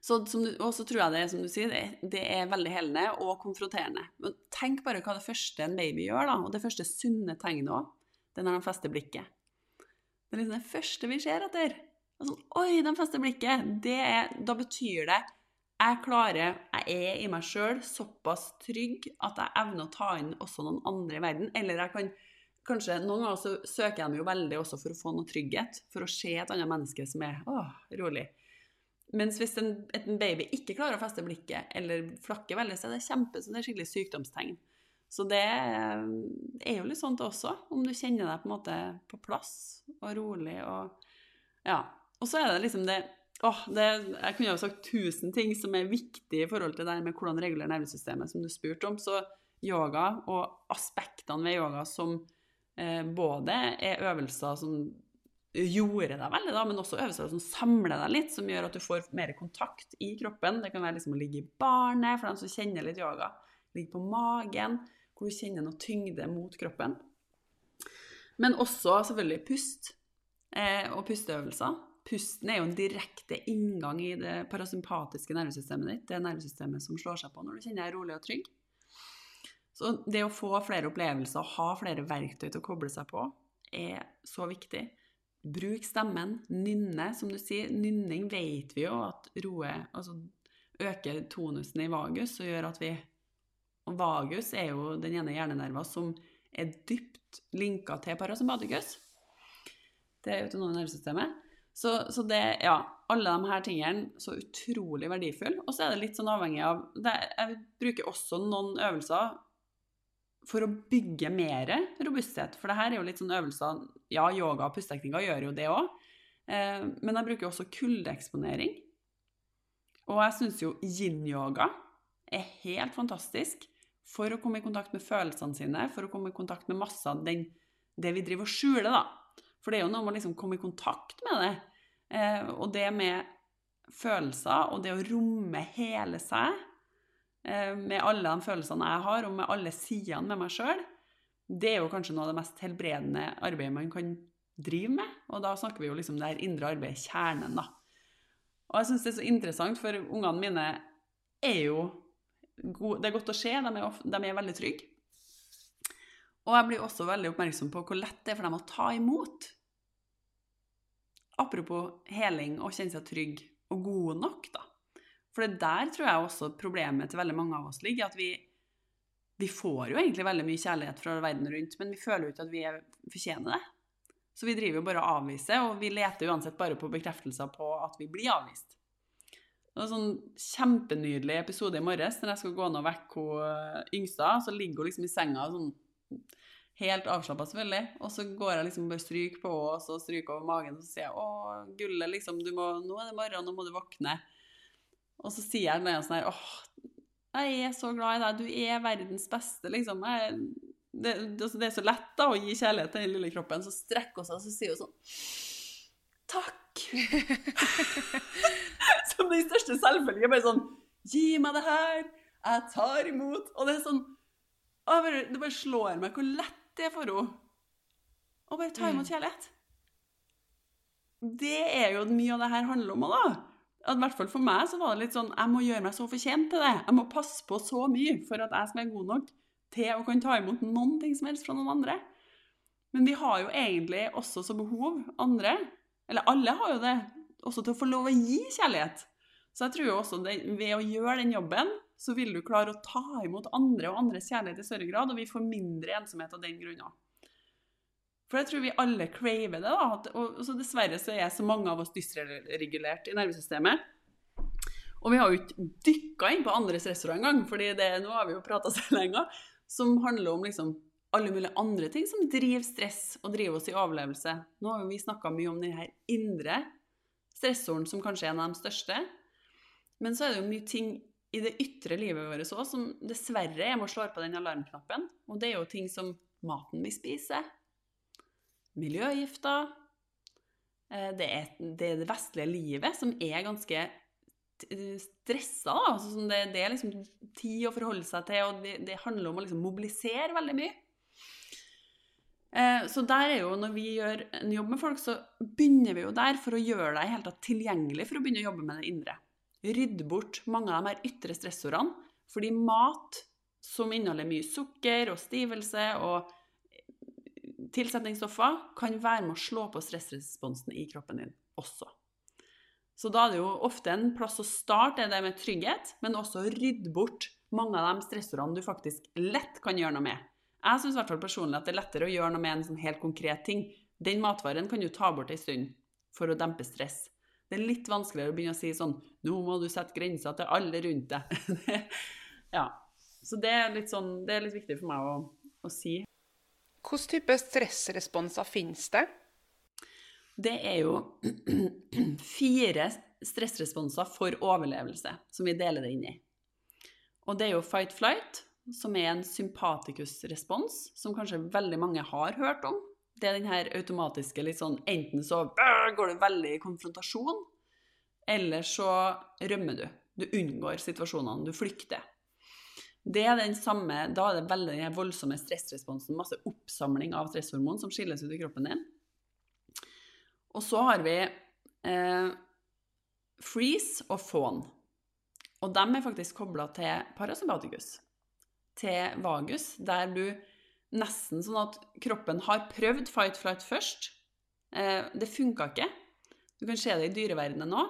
Og så tror jeg det, som du sier, det, det, er veldig helende og konfronterende. Men tenk bare hva det første en baby gjør, da, og det første sunne tegnet òg, det er når de fester blikket. Det er liksom det første vi ser etter. Altså, Oi, de fester blikket! Det er, da betyr det jeg klarer, jeg er i meg sjøl såpass trygg at jeg evner å ta inn også noen andre i verden. Eller jeg kan kanskje, Noen ganger så søker jeg meg jo veldig også for å få noe trygghet. For å se et annet menneske som er åh, rolig. Mens hvis en, en baby ikke klarer å feste blikket, eller flakker veldig, så er det kjempe, så det er skikkelig sykdomstegn. Så det er jo litt sånt også, om du kjenner deg på en måte på plass og rolig og Ja. Og så er det liksom det åh, det, Jeg kunne jo sagt tusen ting som er viktig i forhold til det med hvordan regulere nervesystemet, som du spurte om. Så yoga og aspektene ved yoga som eh, både er øvelser som gjorde deg veldig, da, men også øvelser som samler deg litt, som gjør at du får mer kontakt i kroppen. Det kan være liksom å ligge i barnet, for dem som kjenner litt yoga. Ligge på magen, hvor du kjenner noe tyngde mot kroppen. Men også selvfølgelig pust eh, og pusteøvelser. Pusten er jo en direkte inngang i det parasympatiske nervesystemet ditt. Det nervesystemet som slår seg på når du kjenner deg rolig og trygg. Så det å få flere opplevelser og ha flere verktøy til å koble seg på, er så viktig. Bruk stemmen. Nynne, som du sier. Nynning vet vi jo at roer Altså øker tonusen i vagus og gjør at vi Og vagus er jo den ene hjernenerva som er dypt linka til parasympatikus. Det er autonome nervesystemet. Så, så det, ja, alle de her tingene så utrolig verdifulle. Og så er det litt sånn avhengig av det, Jeg bruker også noen øvelser for å bygge mer robusthet. For det her er jo litt sånn øvelser Ja, yoga og pusteteknikker gjør jo det òg. Eh, men jeg bruker også kuldeeksponering. Og jeg syns jo yin-yoga er helt fantastisk for å komme i kontakt med følelsene sine, for å komme i kontakt med masse av den, det vi driver og skjuler, da. For det er jo noe med å liksom komme i kontakt med det. Eh, og det med følelser, og det å romme hele seg, eh, med alle de følelsene jeg har, og med alle sidene med meg sjøl, det er jo kanskje noe av det mest helbredende arbeidet man kan drive med. Og da snakker vi jo liksom det her indre arbeidet, kjernen, da. Og jeg syns det er så interessant, for ungene mine er jo gode, Det er godt å se, de er, de er veldig trygge. Og jeg blir også veldig oppmerksom på hvor lett det er for dem å ta imot. Apropos heling og kjenne seg trygg og god nok, da. For det der tror jeg også problemet til veldig mange av oss ligger. At vi, vi får jo egentlig veldig mye kjærlighet fra verden rundt, men vi føler jo ikke at vi fortjener det. Så vi driver jo bare og avviser, og vi leter uansett bare på bekreftelser på at vi blir avvist. Det var en sånn kjempenydelig episode i morges når jeg skal gå ned og vekke hun yngste. Så ligger hun liksom i senga sånn helt avslappa, selvfølgelig. Og så går jeg liksom bare stryker på henne, og så stryker over magen, og sier jeg 'Å, gullet, liksom, må, nå er det morgen, nå må du våkne'. Og så sier jeg noe sånn her 'Åh, jeg er så glad i deg, du er verdens beste', liksom. Jeg, det, det, det, er så lett da å gi kjærlighet til den lille kroppen. Så strekker hun seg, og så sier hun sånn 'Takk'. *laughs* *laughs* Som den største selvfølge. Bare sånn 'Gi meg det her. Jeg tar imot.' Og det er sånn Det bare slår meg hvor lett det er for henne å bare ta imot kjærlighet. Det er jo mye av det her handler om. da. At I hvert fall for meg så var det litt sånn Jeg må gjøre meg så fortjent til det. Jeg må passe på så mye for at jeg skal være god nok til å kunne ta imot noen ting som helst fra noen andre. Men vi har jo egentlig også så behov, andre, eller alle har jo det, også til å få lov å gi kjærlighet. Så jeg tror også det, ved å gjøre den jobben, så vil du klare å ta imot andre og andres kjærlighet i større grad, og vi får mindre ensomhet av den grunn For jeg tror vi alle craver det. da, og så Dessverre så er så mange av oss dysregulert i nervesystemet. Og vi har jo ikke dykka inn på andre restaurant engang, for nå har vi jo prata så lenge, som handler om liksom alle mulige andre ting som driver stress og driver oss i overlevelse. Nå har vi snakka mye om denne indre stressoren, som kanskje er en av de største. Men så er det jo mye ting i det ytre livet vårt òg som dessverre jeg må slå på den alarmknappen. Og det er jo ting som maten vi spiser, miljøgifter eh, det er, det er det vestlige livet som er ganske stressa. Altså, det, det, er liksom tid å forholde seg til, og det, det handler om å liksom mobilisere veldig mye. Eh, så der er jo, når vi gjør en jobb med folk, så begynner vi jo der for å gjøre deg helt tilgjengelig for å begynne å jobbe med det indre. Rydde bort mange av de her ytre stressordene. Fordi mat som inneholder mye sukker og stivelse og tilsetningsstoffer, kan være med å slå på stressresponsen i kroppen din også. Så da er det jo ofte en plass å starte det med trygghet, men også rydde bort mange av de stressordene du faktisk lett kan gjøre noe med. Jeg syns personlig at det er lettere å gjøre noe med en sånn helt konkret ting. Den matvaren kan du ta bort en stund for å dempe stress. Det er litt vanskeligere å begynne å si sånn Nå må du sette grenser til alle rundt deg. *laughs* ja. Så det er litt sånn Det er litt viktig for meg å, å si. Hvilken type stressresponser finnes det? Det er jo *clears throat* fire stressresponser for overlevelse som vi deler det inn i. Og det er jo fight-flight, som er en sympatikus-respons, som kanskje veldig mange har hørt om. Det er den her automatiske litt sånn Enten så går du veldig i konfrontasjon, eller så rømmer du. Du unngår situasjonene, du flykter. Det er den samme, Da er det veldig den voldsomme stressresponsen, masse oppsamling av stresshormon som skilles ut i kroppen din. Og så har vi eh, freeze og fawn. Og de er faktisk kobla til parasympatikus, til vagus, der du nesten sånn at kroppen har prøvd fight-flight først, Eh, det funka ikke. Du kan se det i dyreverdenen nå.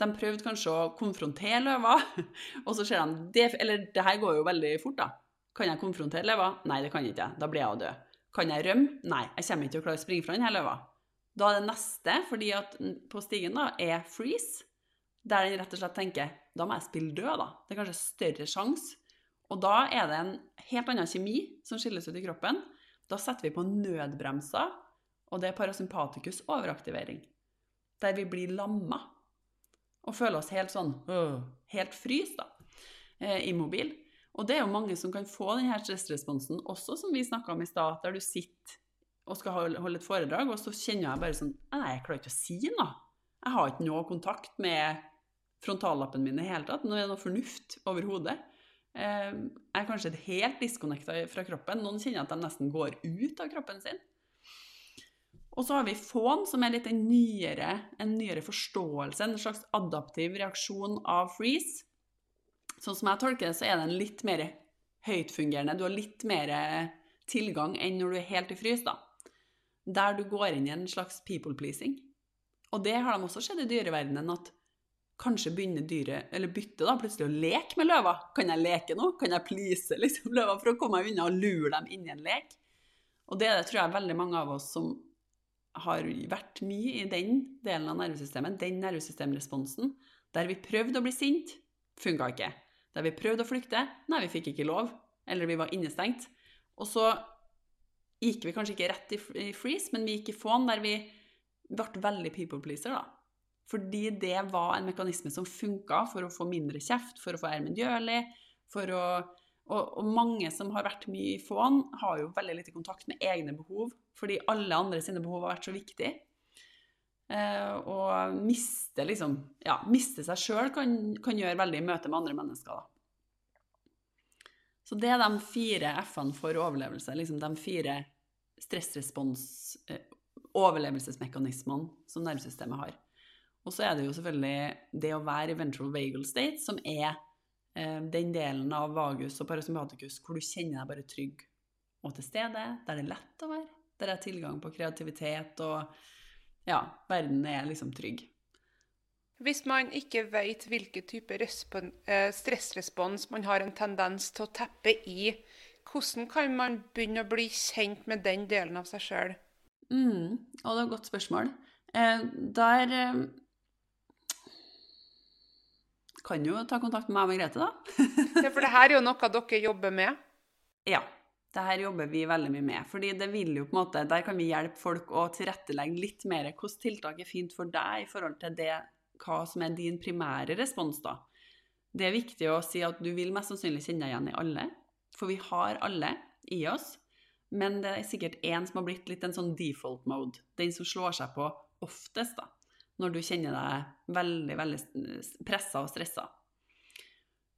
De prøvde kanskje å konfrontere løver, *laughs* og så ser de det, Eller det her går jo veldig fort, da. Kan jeg konfrontere løver? Nei, det kan jeg ikke. Da blir jeg å dø. Kan jeg rømme? Nei, jeg kommer ikke til å klare å springe fra denne løva. Da er det neste, fordi at på stigen da, er freeze, der den rett og slett tenker da må jeg spille død, da. Det er kanskje større sjanse. Og da er det en helt annen kjemi som skilles ut i kroppen. Da setter vi på nødbremser, og det er parasympatikus overaktivering. Der vi blir lamma og føler oss helt sånn øh, helt frys, da. Eh, immobil. Og det er jo mange som kan få denne stressresponsen, også som vi snakka om i stad, der du sitter og skal holde et foredrag, og så kjenner jeg bare sånn Nei, jeg klarer ikke å si noe. Jeg har ikke noe kontakt med frontallappen min i hele tatt. Nå er det noe fornuft overhodet. Eh, er kanskje helt disconnecta fra kroppen. Noen kjenner at de nesten går ut av kroppen sin. Og så har vi fawn, som er litt en nyere, en nyere forståelse, en slags adaptiv reaksjon av freeze. Sånn som jeg tolker det, så er den litt mer høytfungerende. Du har litt mer tilgang enn når du er helt i frys, da. Der du går inn i en slags people pleasing. Og det har de også sett i dyreverdenen, at kanskje begynner dyret, eller byttet plutselig å leke med løver. Kan jeg leke nå? Kan jeg please *laughs* liksom, løver for å komme meg unna og lure dem inn i en lek? Og det det, tror jeg, veldig mange av oss som har vært mye i den delen av nervesystemet, den nervesystemresponsen, der vi prøvde å bli sint, funka ikke. Der vi prøvde å flykte, nei, vi fikk ikke lov, eller vi var innestengt. Og så gikk vi kanskje ikke rett i freeze, men vi gikk i fån der vi ble veldig people pleaser, da. Fordi det var en mekanisme som funka for å få mindre kjeft, for å få Ermund Djøli, og, og, mange som har vært mye i fån, har jo veldig lite kontakt med egne behov, fordi alle andre sine behov har vært så viktige. Eh, og miste, liksom, ja, miste seg sjøl kan, kan, gjøre veldig i møte med andre mennesker. Da. Så det er de fire F-ene for overlevelse. Liksom de fire stressrespons, eh, som nervesystemet har. Og så er det jo selvfølgelig det å være i ventral vagal state, som er Eh, den delen av vagus og parasympaticus hvor du kjenner deg bare trygg og til stede, der det er lett å være, der det er tilgang på kreativitet og ja, verden er liksom trygg. Hvis man ikke vet hvilken type eh, stressrespons man har en tendens til å teppe i, hvordan kan man begynne å bli kjent med den delen av seg sjøl? Mm, og det er et godt spørsmål. Eh, der kan jo ta kontakt med meg og Margrethe, da. *laughs* ja, for det her er jo noe dere jobber med? Ja. Det her jobber vi veldig mye med. fordi det vil jo på en måte, Der kan vi hjelpe folk å tilrettelegge litt mer hvilke tiltak er fint for deg i forhold til det, hva som er din primære respons. da. Det er viktig å si at du vil mest sannsynlig kjenne deg igjen i alle. For vi har alle i oss. Men det er sikkert én som har blitt litt en sånn default mode. Den som slår seg på oftest. da når du kjenner deg veldig, veldig pressa og stressa.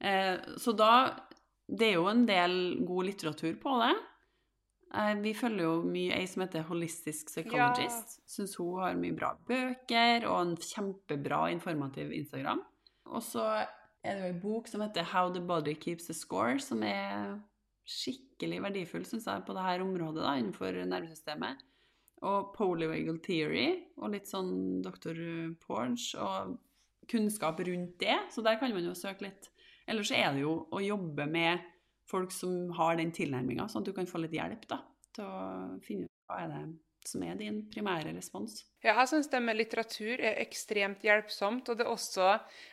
Eh, så da Det er jo en del god litteratur på det. Eh, vi følger jo mye ei som heter Holistisk Psychologist. Ja. Syns hun har mye bra bøker og en kjempebra informativ Instagram. Og så er det jo ei bok som heter How the Body Keeps the Score, som er skikkelig verdifull, syns jeg, på dette området da, innenfor nervesystemet og polyvagal theory og litt sånn Dr. Porge og kunnskap rundt det. Så der kan man jo søke litt. Ellers er det jo å jobbe med folk som har den tilnærminga, sånn at du kan få litt hjelp da, til å finne ut hva er det som er din primære respons. Ja, jeg syns det med litteratur er ekstremt hjelpsomt. Og det er også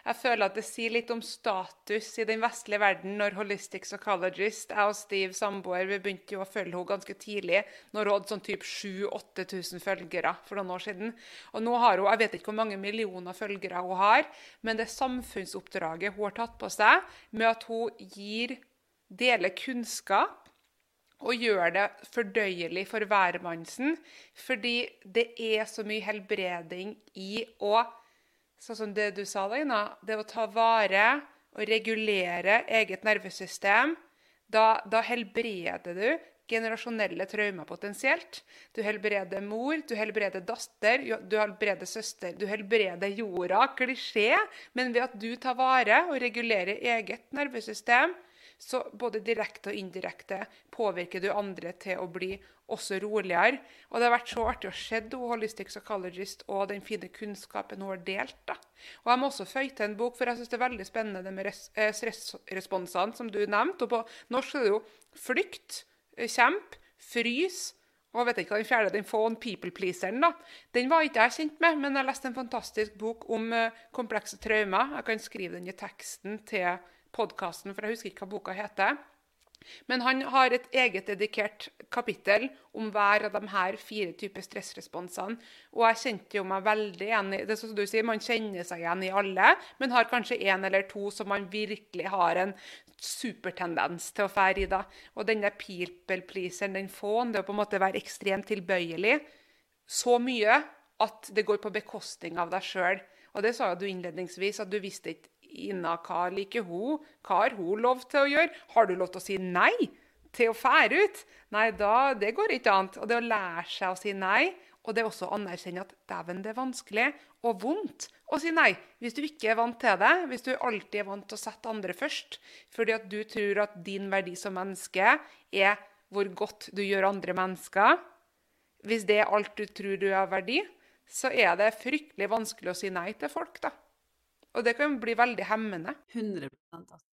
Jeg føler at det sier litt om status i den vestlige verden når Holistic Psychologist, jeg og Steve samboer, vi begynte jo å følge henne ganske tidlig, når hun hadde sånn type 7000-8000 følgere for noen år siden. Og nå har hun Jeg vet ikke hvor mange millioner følgere hun har, men det samfunnsoppdraget hun har tatt på seg med at hun gir deler kunnskap og gjør det fordøyelig for hvermannsen. Fordi det er så mye helbreding i å Sånn som det du sa, Daina. Det å ta vare og regulere eget nervesystem. Da, da helbreder du generasjonelle traumer potensielt. Du helbreder mor, du helbreder datter, du helbreder søster. Du helbreder jorda. Klisjé. Men ved at du tar vare og regulerer eget nervesystem, så både direkte og indirekte påvirker du andre til å bli også roligere. Og det har vært så artig å se Holistic Psychologist og den fine kunnskapen hun har delt. da. Og Jeg må også føye til en bok, for jeg syns det er veldig spennende med eh, stressresponsene, som du nevnte. Og på norsk er det jo flykt, eh, kjemp, frys og vet ikke hva den fjerde, den Fawn People-pleaseren, da. Den var ikke jeg kjent med, men jeg leste en fantastisk bok om uh, komplekse traumer. Jeg kan skrive den i teksten til podkasten, for jeg husker ikke hva boka heter. Men han har et eget dedikert kapittel om hver av de her fire typer stressresponsene. Og jeg kjente jo meg veldig igjen i det. som du sier, Man kjenner seg igjen i alle, men har kanskje én eller to som man virkelig har en supertendens til å fære i. da. Og den der people-pleaseren, den fåen, det å på en måte være ekstremt tilbøyelig så mye at det går på bekostning av deg sjøl. Og det sa jo du innledningsvis, at du visste ikke Ina, hva liker hun? Hva har hun lov til å gjøre? Har du lov til å si nei til å fære ut? Nei, da, det går ikke annet. Og det å lære seg å si nei, og det er også å anerkjenne at dæven, det er vanskelig og vondt å si nei. Hvis du ikke er vant til det, hvis du alltid er vant til å sette andre først, fordi at du tror at din verdi som menneske er hvor godt du gjør andre mennesker Hvis det er alt du tror du har verdi, så er det fryktelig vanskelig å si nei til folk, da. Og det kan bli veldig hemmende. 100% altså.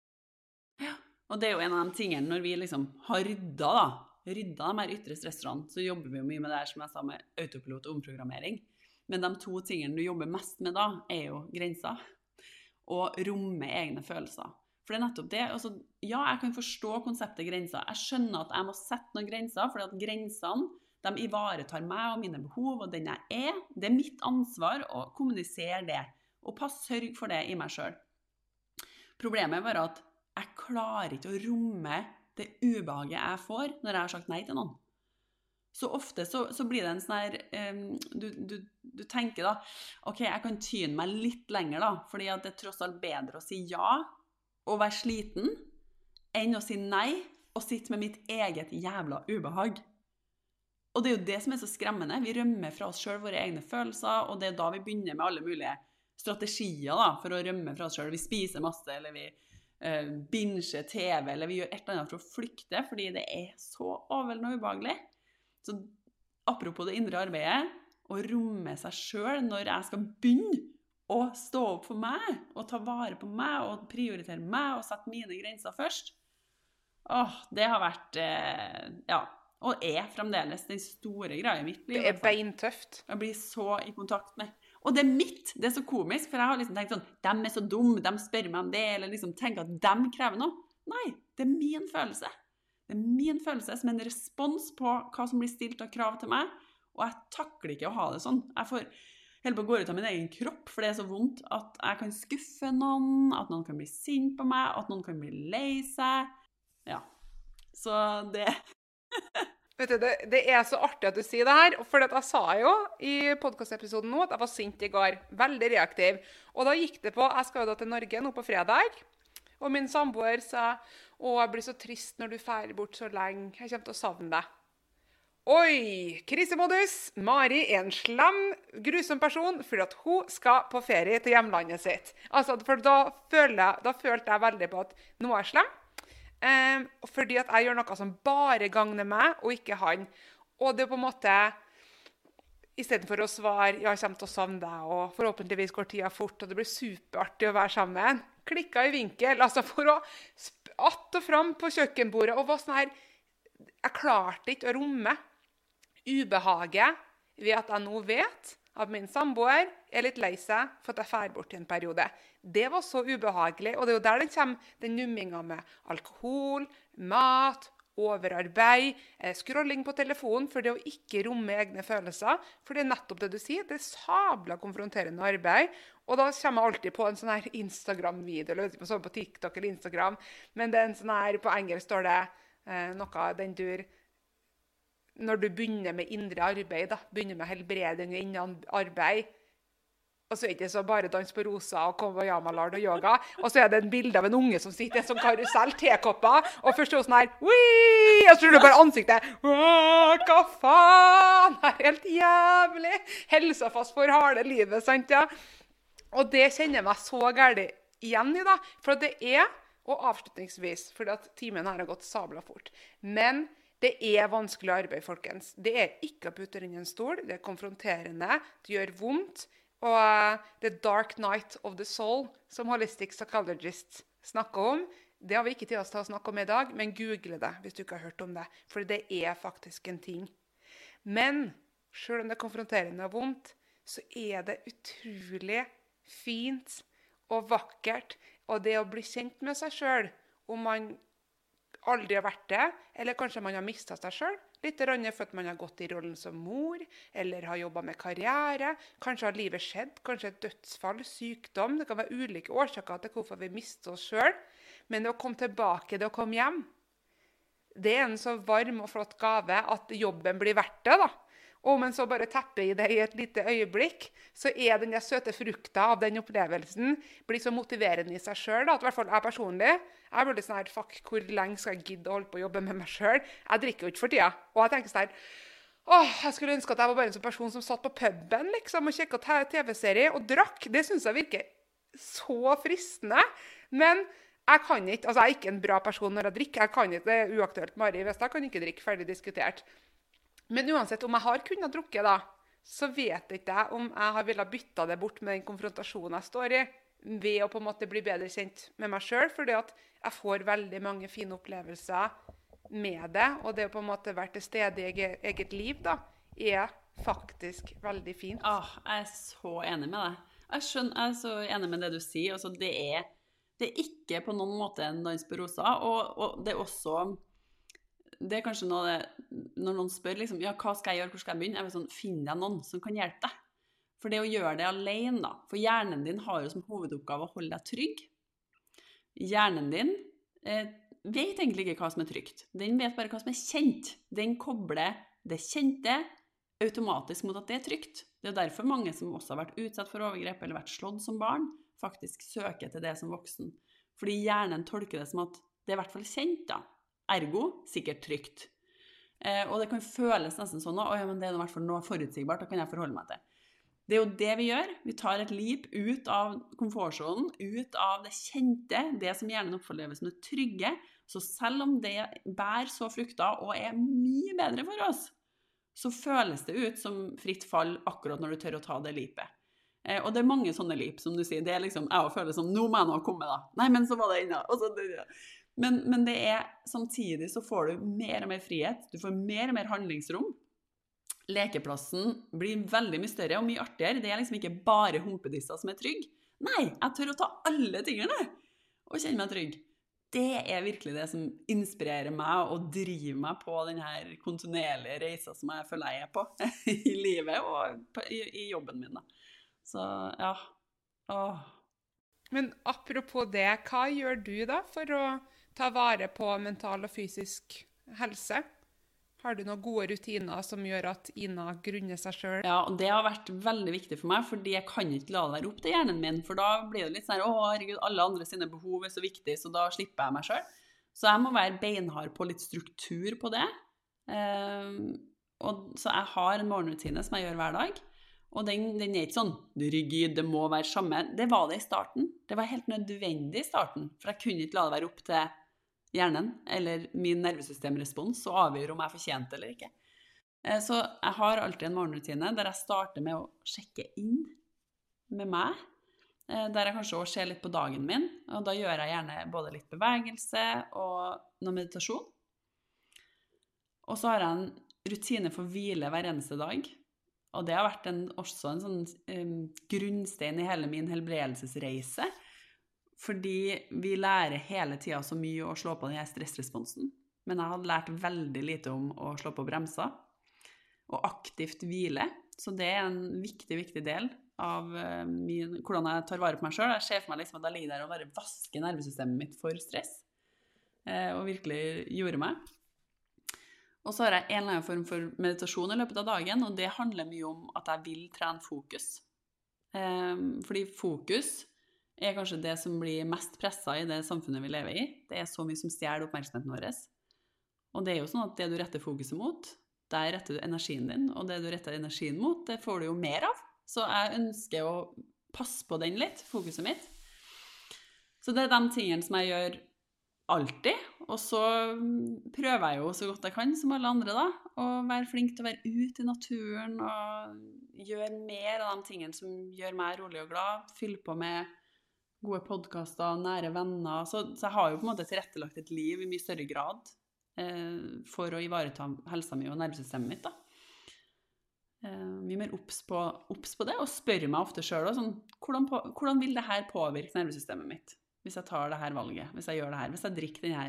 Ja. Og det er jo en av de tingene når vi liksom har rydda, da, rydda de her ytre stresserne, så jobber vi jo mye med det her som jeg sa med autopilot og omprogrammering. Men de to tingene du jobber mest med da, er jo grenser. Og romme egne følelser. For det er nettopp det. Altså, ja, jeg kan forstå konseptet grenser. Jeg skjønner at jeg må sette noen grenser, for at grensene de ivaretar meg og mine behov og den jeg er. Det er mitt ansvar å kommunisere det og pass, sørg for det i meg sjøl. Problemet var at jeg klarer ikke å romme det ubehaget jeg får når jeg har sagt nei til noen. Så ofte så, så blir det en sånn her um, du, du, du, tenker da OK, jeg kan tyne meg litt lenger, da, fordi det er tross alt bedre å si ja og være sliten enn å si nei og sitte med mitt eget jævla ubehag. Og det er jo det som er så skremmende. Vi rømmer fra oss sjøl våre egne følelser, og det er da vi begynner med alle mulige strategier da, for å rømme fra oss sjøl. Vi spiser masse, eller vi uh, binger TV, eller vi gjør et eller annet for å flykte fordi det er så overveldende og ubehagelig. Så apropos det indre arbeidet, å romme seg sjøl når jeg skal begynne å stå opp for meg og ta vare på meg og prioritere meg og sette mine grenser først, åh, det har vært eh, Ja. Og er fremdeles den store greia i mitt liv. Det er beintøft. Jeg blir så i kontakt med og det er mitt. Det er så komisk, for jeg har liksom tenkt sånn De er så dumme, de spør meg om det, eller liksom tenker at de krever noe. Nei, det er min følelse. Det er min følelse som en respons på hva som blir stilt av krav til meg. Og jeg takler ikke å ha det sånn. Jeg får holder på å gå ut av min egen kropp, for det er så vondt at jeg kan skuffe noen, at noen kan bli sint på meg, at noen kan bli lei seg. Ja. Så det *laughs* Vet du, det, det, er så artig at du sier det her. For jeg sa jo i podkastepisoden nå at jeg var sint i går. Veldig reaktiv. Og da gikk det på Jeg skal jo da til Norge nå på fredag. Og min samboer sa å, jeg blir så trist når du drar bort så lenge. Jeg kommer til å savne deg. Oi! Krisemodus. Mari er en slem, grusom person fordi at hun skal på ferie til hjemlandet sitt. Altså, for da, føler, da følte jeg veldig på at nå er jeg slem. Um, fordi at jeg gjør noe som bare gagner meg, og ikke han. Og det er på en måte Istedenfor å svare 'ja, jeg kommer til å savne deg', og 'forhåpentligvis går tida fort', og det blir superartig å være sammen, klikka i vinkel. Altså for å att og fram på kjøkkenbordet og var sånn her Jeg klarte ikke å romme ubehaget ved at jeg nå vet at min samboer er litt lei seg for at jeg drar bort i en periode. Det var så ubehagelig. Og det er jo der den kommer, den numminga med alkohol, mat, overarbeid, eh, scrolling på telefonen for det å ikke romme egne følelser. For det er nettopp det du sier. Det er sabla konfronterende arbeid. Og da kommer jeg alltid på en sånn her Instagram-video, eller sånn på TikTok eller Instagram, men det er en sånn her, på engelsk står det eh, noe den dur når du begynner med indre arbeid, da, begynner med helbreding innen arbeid og så er det ikke så bare dans på rosa og konvojama-lard og yoga. Og så er det en bilde av en unge som sitter sånn karusell, tekopper, og først er hun sånn her Og så tror du bare ansiktet Hva faen? Det er helt jævlig! Helsa fast for harde livet, sant? ja? Og det kjenner jeg meg så gæren igjen i, da. For det er Og avslutningsvis, at timen her har gått sabla fort. Men det er vanskelig arbeid, folkens. Det er ikke å putte inn en stol. Det er konfronterende. Det gjør vondt. Og uh, The Dark Night of the Soul, som Holistic Psychologist snakker om, det har vi ikke tid til å snakke om i dag, men google det hvis du ikke har hørt om det. For det er faktisk en ting. Men sjøl om det er konfronterende og vondt, så er det utrolig fint og vakkert. Og det å bli kjent med seg sjøl, om man aldri har vært det, eller kanskje man har mista seg sjøl litt for at man har gått i rollen som mor, eller har jobba med karriere. Kanskje har livet skjedd, kanskje et dødsfall, sykdom. Det kan være ulike årsaker til hvorfor vi mister oss sjøl. Men det å komme tilbake, det å komme hjem, det er en så varm og flott gave at jobben blir verdt det. da. Om en så bare tepper i det i et lite øyeblikk, så er den søte frukta av den opplevelsen blir så motiverende i seg sjøl. I hvert fall jeg personlig. Jeg burde sånn her, fuck, Hvor lenge skal jeg gidde å holde på å jobbe med meg sjøl? Jeg drikker jo ikke for tida. Og jeg tenker sånn Åh, jeg skulle ønske at jeg var bare en sånn person som satt på puben liksom, og kikka TV-serie og drakk. Det syns jeg virker så fristende. Men jeg kan ikke, altså jeg er ikke en bra person når jeg drikker. Jeg kan ikke, Det er uaktuelt. Mari jeg kan ikke drikke. Ferdig diskutert. Men uansett om jeg har kunnet drukke, da, så vet ikke jeg om jeg har villet bytta det bort med den konfrontasjonen jeg står i, ved å på en måte bli bedre kjent med meg sjøl. At jeg får veldig mange fine opplevelser med det. Og det å på en måte være til stede i eget liv da, er faktisk veldig fint. Åh, jeg er så enig med deg. Jeg, skjønner, jeg er så enig med det du sier. Altså, det, er, det, er, ikke på noen måte en dans på roser. Og, og det er også det er kanskje noe det, Når noen spør liksom, ja, hva skal jeg gjøre, hvor skal jeg begynne, jeg vil sånn, finn deg noen som kan hjelpe deg. For det å gjøre det alene, da For hjernen din har jo som hovedoppgave å holde deg trygg. Hjernen din eh, vet egentlig ikke hva som er trygt. Den vet bare hva som er kjent. Den kobler det kjente automatisk mot at det er trygt. Det er derfor mange som også har vært utsatt for overgrep eller vært slått som barn, faktisk søker til det som voksen. Fordi hjernen tolker det som at det er i hvert fall kjent, da. Ergo sikkert trygt. Eh, og det kan føles nesten sånn at ja, det er i hvert fall noe forutsigbart, da kan jeg forholde meg til. Det er jo det vi gjør. Vi tar et leap ut av komfortsonen, ut av det kjente, det som hjernen opplever som det trygge. Så selv om det bærer så frukter og er mye bedre for oss, så føles det ut som fritt fall akkurat når du tør å ta det leapet. Eh, og det er mange sånne leap, som du sier. Det er liksom, Jeg føler som Nå må jeg nå komme, da. Nei, men så var det. Og så, men, men, det er samtidig så får du mer og mer frihet. Du får mer og mer handlingsrom. Lekeplassen blir veldig mye større og mye artigere. Det er liksom ikke bare humpedisser som er trygge. Nei, jeg tør å ta alle tingene og kjenne meg trygg. Det er virkelig det som inspirerer meg og driver meg på denne kontinuerlige reisa som jeg føler jeg er på *laughs* i livet og i jobben min. Så ja. Åh. Men apropos det, hva gjør du da for å ta vare på mental og fysisk helse? Har du noen gode rutiner som gjør at Ina grunner seg sjøl? Ja, og det har vært veldig viktig for meg, fordi jeg kan ikke la det være opp til hjernen min. For da blir det litt sånn å herregud, alle andre sine behov er så viktig, så da slipper jeg meg sjøl. Så jeg må være beinhard på litt struktur på det. Um, og, så jeg har en morgenrutine som jeg gjør hver dag. Og den, den, er ikke sånn rigid, det må være samme. Det var det i starten. Det var helt nødvendig i starten, for jeg kunne ikke la det være opp til hjernen eller min nervesystemrespons og avgjør om jeg fortjente eller ikke. Eh, så jeg har alltid en morgenrutine der jeg starter med å sjekke inn med meg. Eh, der jeg kanskje også ser litt på dagen min. Og da gjør jeg gjerne både litt bevegelse og noe meditasjon. Og så har jeg en rutine for hvile hver eneste dag. Og det har vært en, også en sånn um, grunnstein i hele min helbredelsesreise. Fordi vi lærer hele tida så mye å slå på denne stressresponsen. Men jeg hadde lært veldig lite om å slå på bremser og aktivt hvile. Så det er en viktig, viktig del av eh, min, hvordan jeg tar vare på meg sjøl. Jeg ser for meg liksom at jeg ligger der og bare vasker nervesystemet mitt for stress. Eh, og virkelig gjorde meg. Og så har jeg en eller annen form for meditasjon i løpet av dagen, og det handler mye om at jeg vil trene fokus. Eh, fordi fokus er kanskje det som blir mest pressa i det samfunnet vi lever i. Det er så mye som stjeler oppmerksomheten vår. Og det er jo sånn at det du retter fokuset mot, der retter du energien din, og det du retter energien mot, det får du jo mer av. Så jeg ønsker å passe på den litt, fokuset mitt. Så det er de tingene som jeg gjør alltid. Og så prøver jeg jo så godt jeg kan, som alle andre, da, å være flink til å være ute i naturen og gjøre mer av de tingene som gjør meg rolig og glad. Fylle på med gode podkaster, nære venner. Så, så, jeg har jo på en måte tilrettelagt et liv i mye større grad eh, for å ivareta helsa mi og nervesystemet mitt. da. Eh, mye mer obs på, på, det, og spør meg ofte sjøl sånn, hvordan, hvordan, vil det her påvirke nervesystemet mitt? Hvis jeg tar det her valget, hvis jeg gjør det her, hvis jeg drikker denne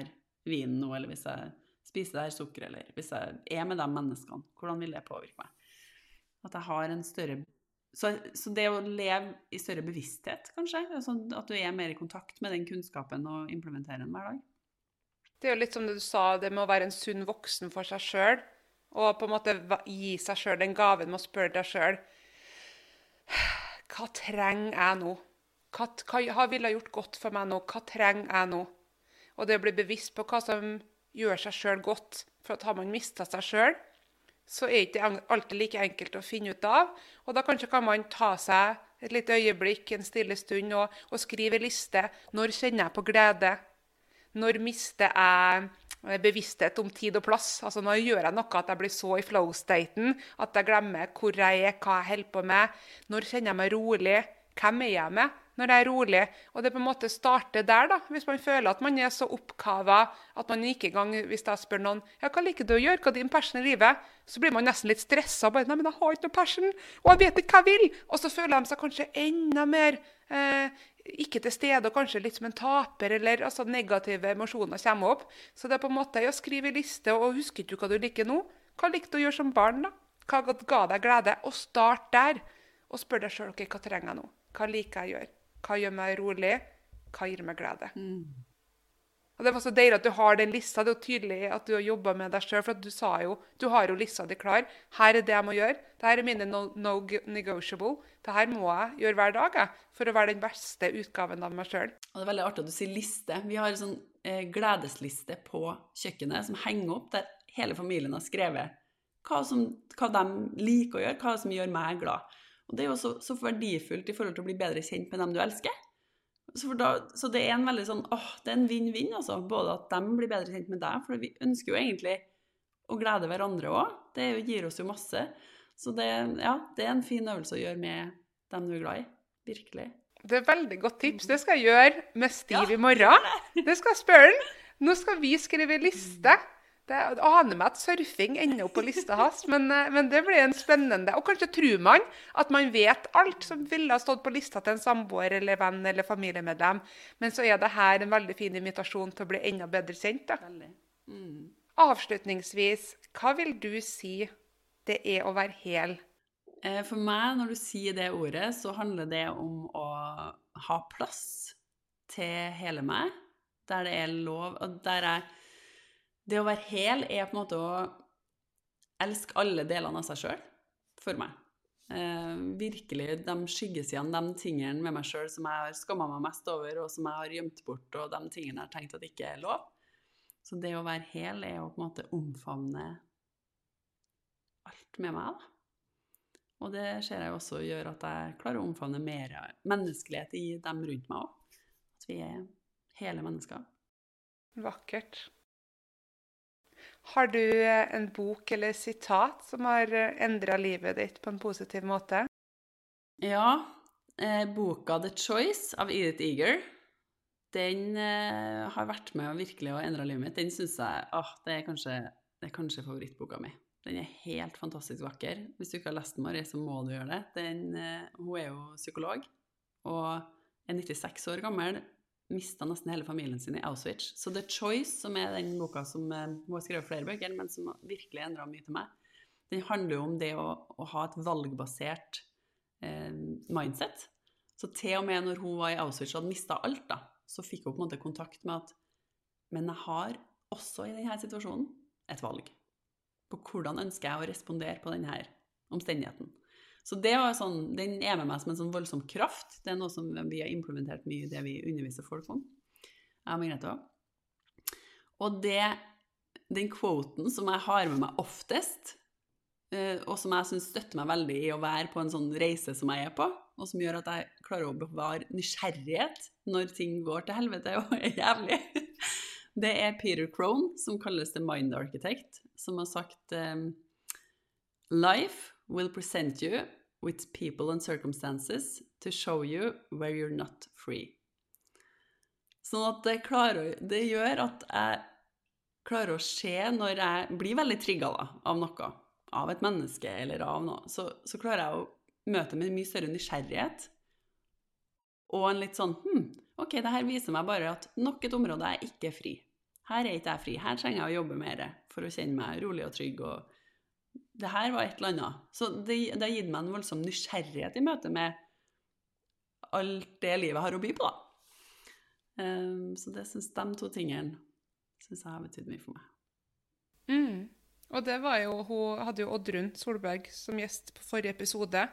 vinen nå, eller hvis jeg spiser det her sukkeret, eller hvis jeg er med de menneskene, hvordan vil det påvirke meg? At jeg har en større så, så, det å leve i større bevissthet, kanskje, sånn at du er mer i kontakt med den kunnskapen og implementerer den hver dag. Det er jo litt som det du sa, det med å være en sunn voksen for seg sjøl. Og på en måte gi seg sjøl den gaven med å spørre deg sjøl Hva trenger jeg nå? Hva, hva ville gjort godt for meg nå? Hva trenger jeg nå? Og det å bli bevisst på hva som gjør seg sjøl godt. For at har man mista seg sjøl, så er det ikke alltid like enkelt å finne ut av. Og da kanskje kan man ta seg et lite øyeblikk, en stille stund, og, og skrive liste. Når kjenner jeg på glede? Når mister jeg bevissthet om tid og plass? Altså Når gjør jeg noe at jeg blir så i flow-staten at jeg glemmer hvor jeg er, hva jeg holder på med? Når kjenner jeg meg rolig? Hvem er jeg med? Når jeg er rolig. Og det på en måte starter der, da. Hvis man føler at man er så oppkava at man ikke engang Hvis jeg spør noen ja, hva liker du å gjøre, hva er din passion i livet, så blir man nesten litt stressa. Bare, nei, men jeg har ikke noe passion, og jeg vet ikke hva jeg vil. Og så føler de seg kanskje enda mer eh, ikke til stede og kanskje litt som en taper, eller altså, negative emosjoner kommer opp. Så det er på en måte å skrive i liste, og husker du hva du liker nå? Hva likte du å gjøre som barn, da? Hva ga deg glede? Og start der. Og spør deg sjøl okay, hva trenger jeg nå. Hva liker jeg å gjøre? Hva gjør meg rolig? Hva gir meg glede? Mm. Og Det var så deilig at du har den lista. Det er jo tydelig at du har jobba med deg sjøl. For du sa jo du har jo lista di klar. Her er det jeg må gjøre. Dette er mine no, no negotiable. Dette må jeg gjøre hver dag jeg, for å være den beste utgaven av meg sjøl. Det er veldig artig at du sier liste. Vi har en sånn eh, gledesliste på kjøkkenet som henger opp, der hele familien har skrevet hva, som, hva de liker å gjøre, hva som gjør meg glad. Og det er jo så, så, verdifullt i forhold til å bli bedre kjent med dem du elsker. Så, da, så det er en veldig sånn åh, det er en vinn-vinn, altså. Både at de blir bedre kjent med deg, for vi ønsker jo egentlig å glede hverandre òg. Det gir oss jo masse. Så det, ja, det er en fin øvelse å gjøre med dem du er glad i. Virkelig. Det er veldig godt tips. Det skal jeg gjøre med Stiv ja, i morgen. *laughs* Det skal jeg spørre ham. Nå skal vi skrive liste. Det aner meg at surfing ender opp på lista hans, men, eh, men, det blir en spennende Og kanskje tror man at man vet alt som ville ha stått på lista til en samboer eller venn eller familiemedlem, men så er det her en veldig fin invitasjon til å bli enda bedre kjent. Mm. Avslutningsvis, hva vil du si det er å være hel? Eh, for meg, når du sier det ordet, så handler det om å ha plass til hele meg, der det er lov, og der jeg det å være hel er på en måte å elske alle delene av seg sjøl, for meg. Eh, virkelig de skyggesidene, de tingene med meg sjøl som jeg har skamma meg mest over, og som jeg har gjemt bort, og de tingene jeg har tenkt at ikke er lov. Så det å være hel er å på en måte omfavne alt med meg. Og det ser jeg også gjør at jeg klarer å omfavne mer menneskelighet i dem rundt meg òg. At vi er hele mennesker. Vakkert. Har du eh, en bok eller sitat som har eh, endra livet ditt på en positiv måte? Ja. Eh, boka 'The Choice' av Edith Eager. Den har vært med virkelig å endre livet mitt. Den syns jeg åh, det, er kanskje, det er kanskje favorittboka mi. Den er helt fantastisk vakker. Hvis du ikke har lest den, Marie, så må du gjøre det. Den, hun er jo psykolog og er 96 år gammel mista nesten hele familien sin i Auschwitz. Så The Choice, som er den boka som eh, hun har skrevet flere bøker, men som virkelig endra mye til meg, den handler jo om det å, å ha et valgbasert eh, mindset. Så til og med når hun var i Auschwitz og hadde mista alt, da, så fikk hun på en måte kontakt med at Men jeg har også i denne situasjonen et valg. På hvordan ønsker jeg å respondere på denne omstendigheten. Så det var sånn, den er med meg som en sånn voldsom kraft. Det er noe som vi har implementert mye i det vi underviser folk om. Jeg og Margrethe òg. Og det, den quoten som jeg har med meg oftest, eh, og som jeg syns støtter meg veldig i å være på en sånn reise som jeg er på, og som gjør at jeg klarer å bevare nysgjerrighet når ting går til helvete og er jævlig, *laughs* Det er Peter Crone, som kalles The Mind Architect, som har sagt um, Life will present you with people and circumstances to show you where you're not free. Sånn at det, klarer, det gjør at jeg klarer å se når jeg blir veldig trigga av noe, av et menneske eller av noe, så, så klarer jeg å møte med mye større nysgjerrighet. Og en litt sånn hm, OK, det her viser meg bare at nok et område er ikke fri. Her er ikke jeg fri. Her trenger jeg å jobbe mer for å kjenne meg rolig og trygg. og det her var et eller annet. Så det, det har gitt meg en voldsom nysgjerrighet i møte med alt det livet har å by på, da. Um, så det syns de to tingene synes jeg har betydd mye for meg. Mm. Og det var jo, Hun hadde jo Oddrun Solberg som gjest på forrige episode.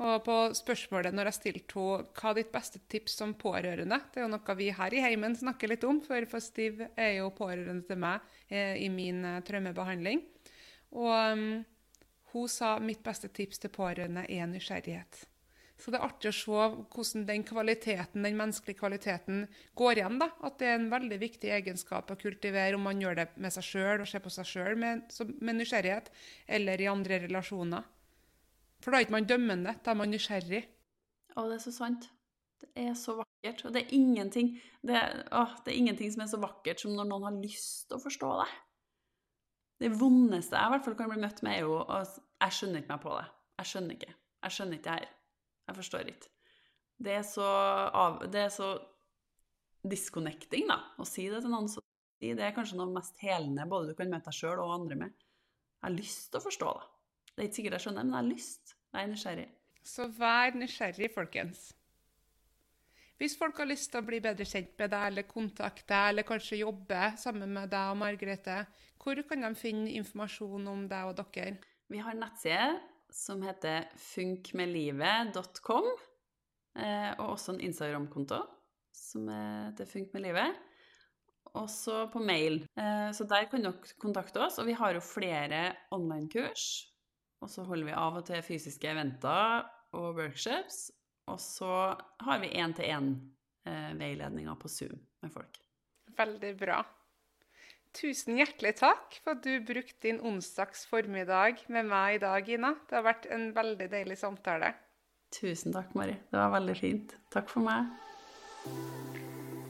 Og på spørsmålet når jeg stilte henne hva er ditt beste tips som pårørende, det er jo noe vi her i heimen snakker litt om, for, for Stiv er jo pårørende til meg eh, i min eh, traumebehandling. Og um, hun sa mitt beste tips til pårørende er nysgjerrighet. Så det er artig å se hvordan den kvaliteten, den menneskelige kvaliteten går igjen. da, At det er en veldig viktig egenskap å kultivere om man gjør det med seg sjøl og ser på seg sjøl med, med, nysgjerrighet, eller i andre relasjoner. For da er ikke man dømmende, da er man nysgjerrig. Å, det er så sant. Det er så vakkert. Og det er ingenting, det, å, det er ingenting som er så vakkert som når noen har lyst til å forstå det. Det vondeste jeg i hvert fall kan bli møtt med, er jo at jeg skjønner ikke meg på det. Jeg skjønner ikke. Jeg skjønner ikke det her. Jeg forstår ikke. Det er så, av, det er så disconnecting, da, å si det til noen. Det er kanskje noe mest helende både du kan møte deg sjøl og andre med. Jeg har lyst til å forstå det. Det er ikke sikkert jeg skjønner, men jeg har lyst. Jeg er nysgjerrig. Så vær nysgjerrig, folkens. Hvis folk har lyst til å bli bedre kjent med deg, eller kontakte deg, eller kanskje jobbe sammen med deg og Margrethe, hvor kan de finne informasjon om deg og dere? Vi har nettside som heter funkmedlivet.com, eh, og også en Instagram-konto som heter funkmedlivet og så på mail. Eh, så der kan dere kontakte oss. Og vi har jo flere online-kurs. Og så holder vi av og til fysiske eventer og workshops. Og så har vi én-til-én-veiledninger på Zoom med folk. Veldig bra. Tusen hjertelig takk for at du brukte din onsdags formiddag med meg i dag, Ina. Det har vært en veldig deilig samtale. Tusen takk, Mari. Det var veldig fint. Takk for meg.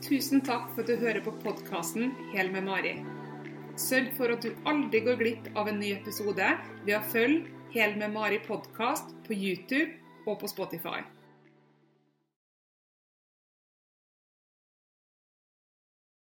Tusen takk for at du hører på podkasten Hel med Mari. Sørg for at du aldri går glipp av en ny episode ved å følge Hel med Mari podkast på YouTube og på Spotify.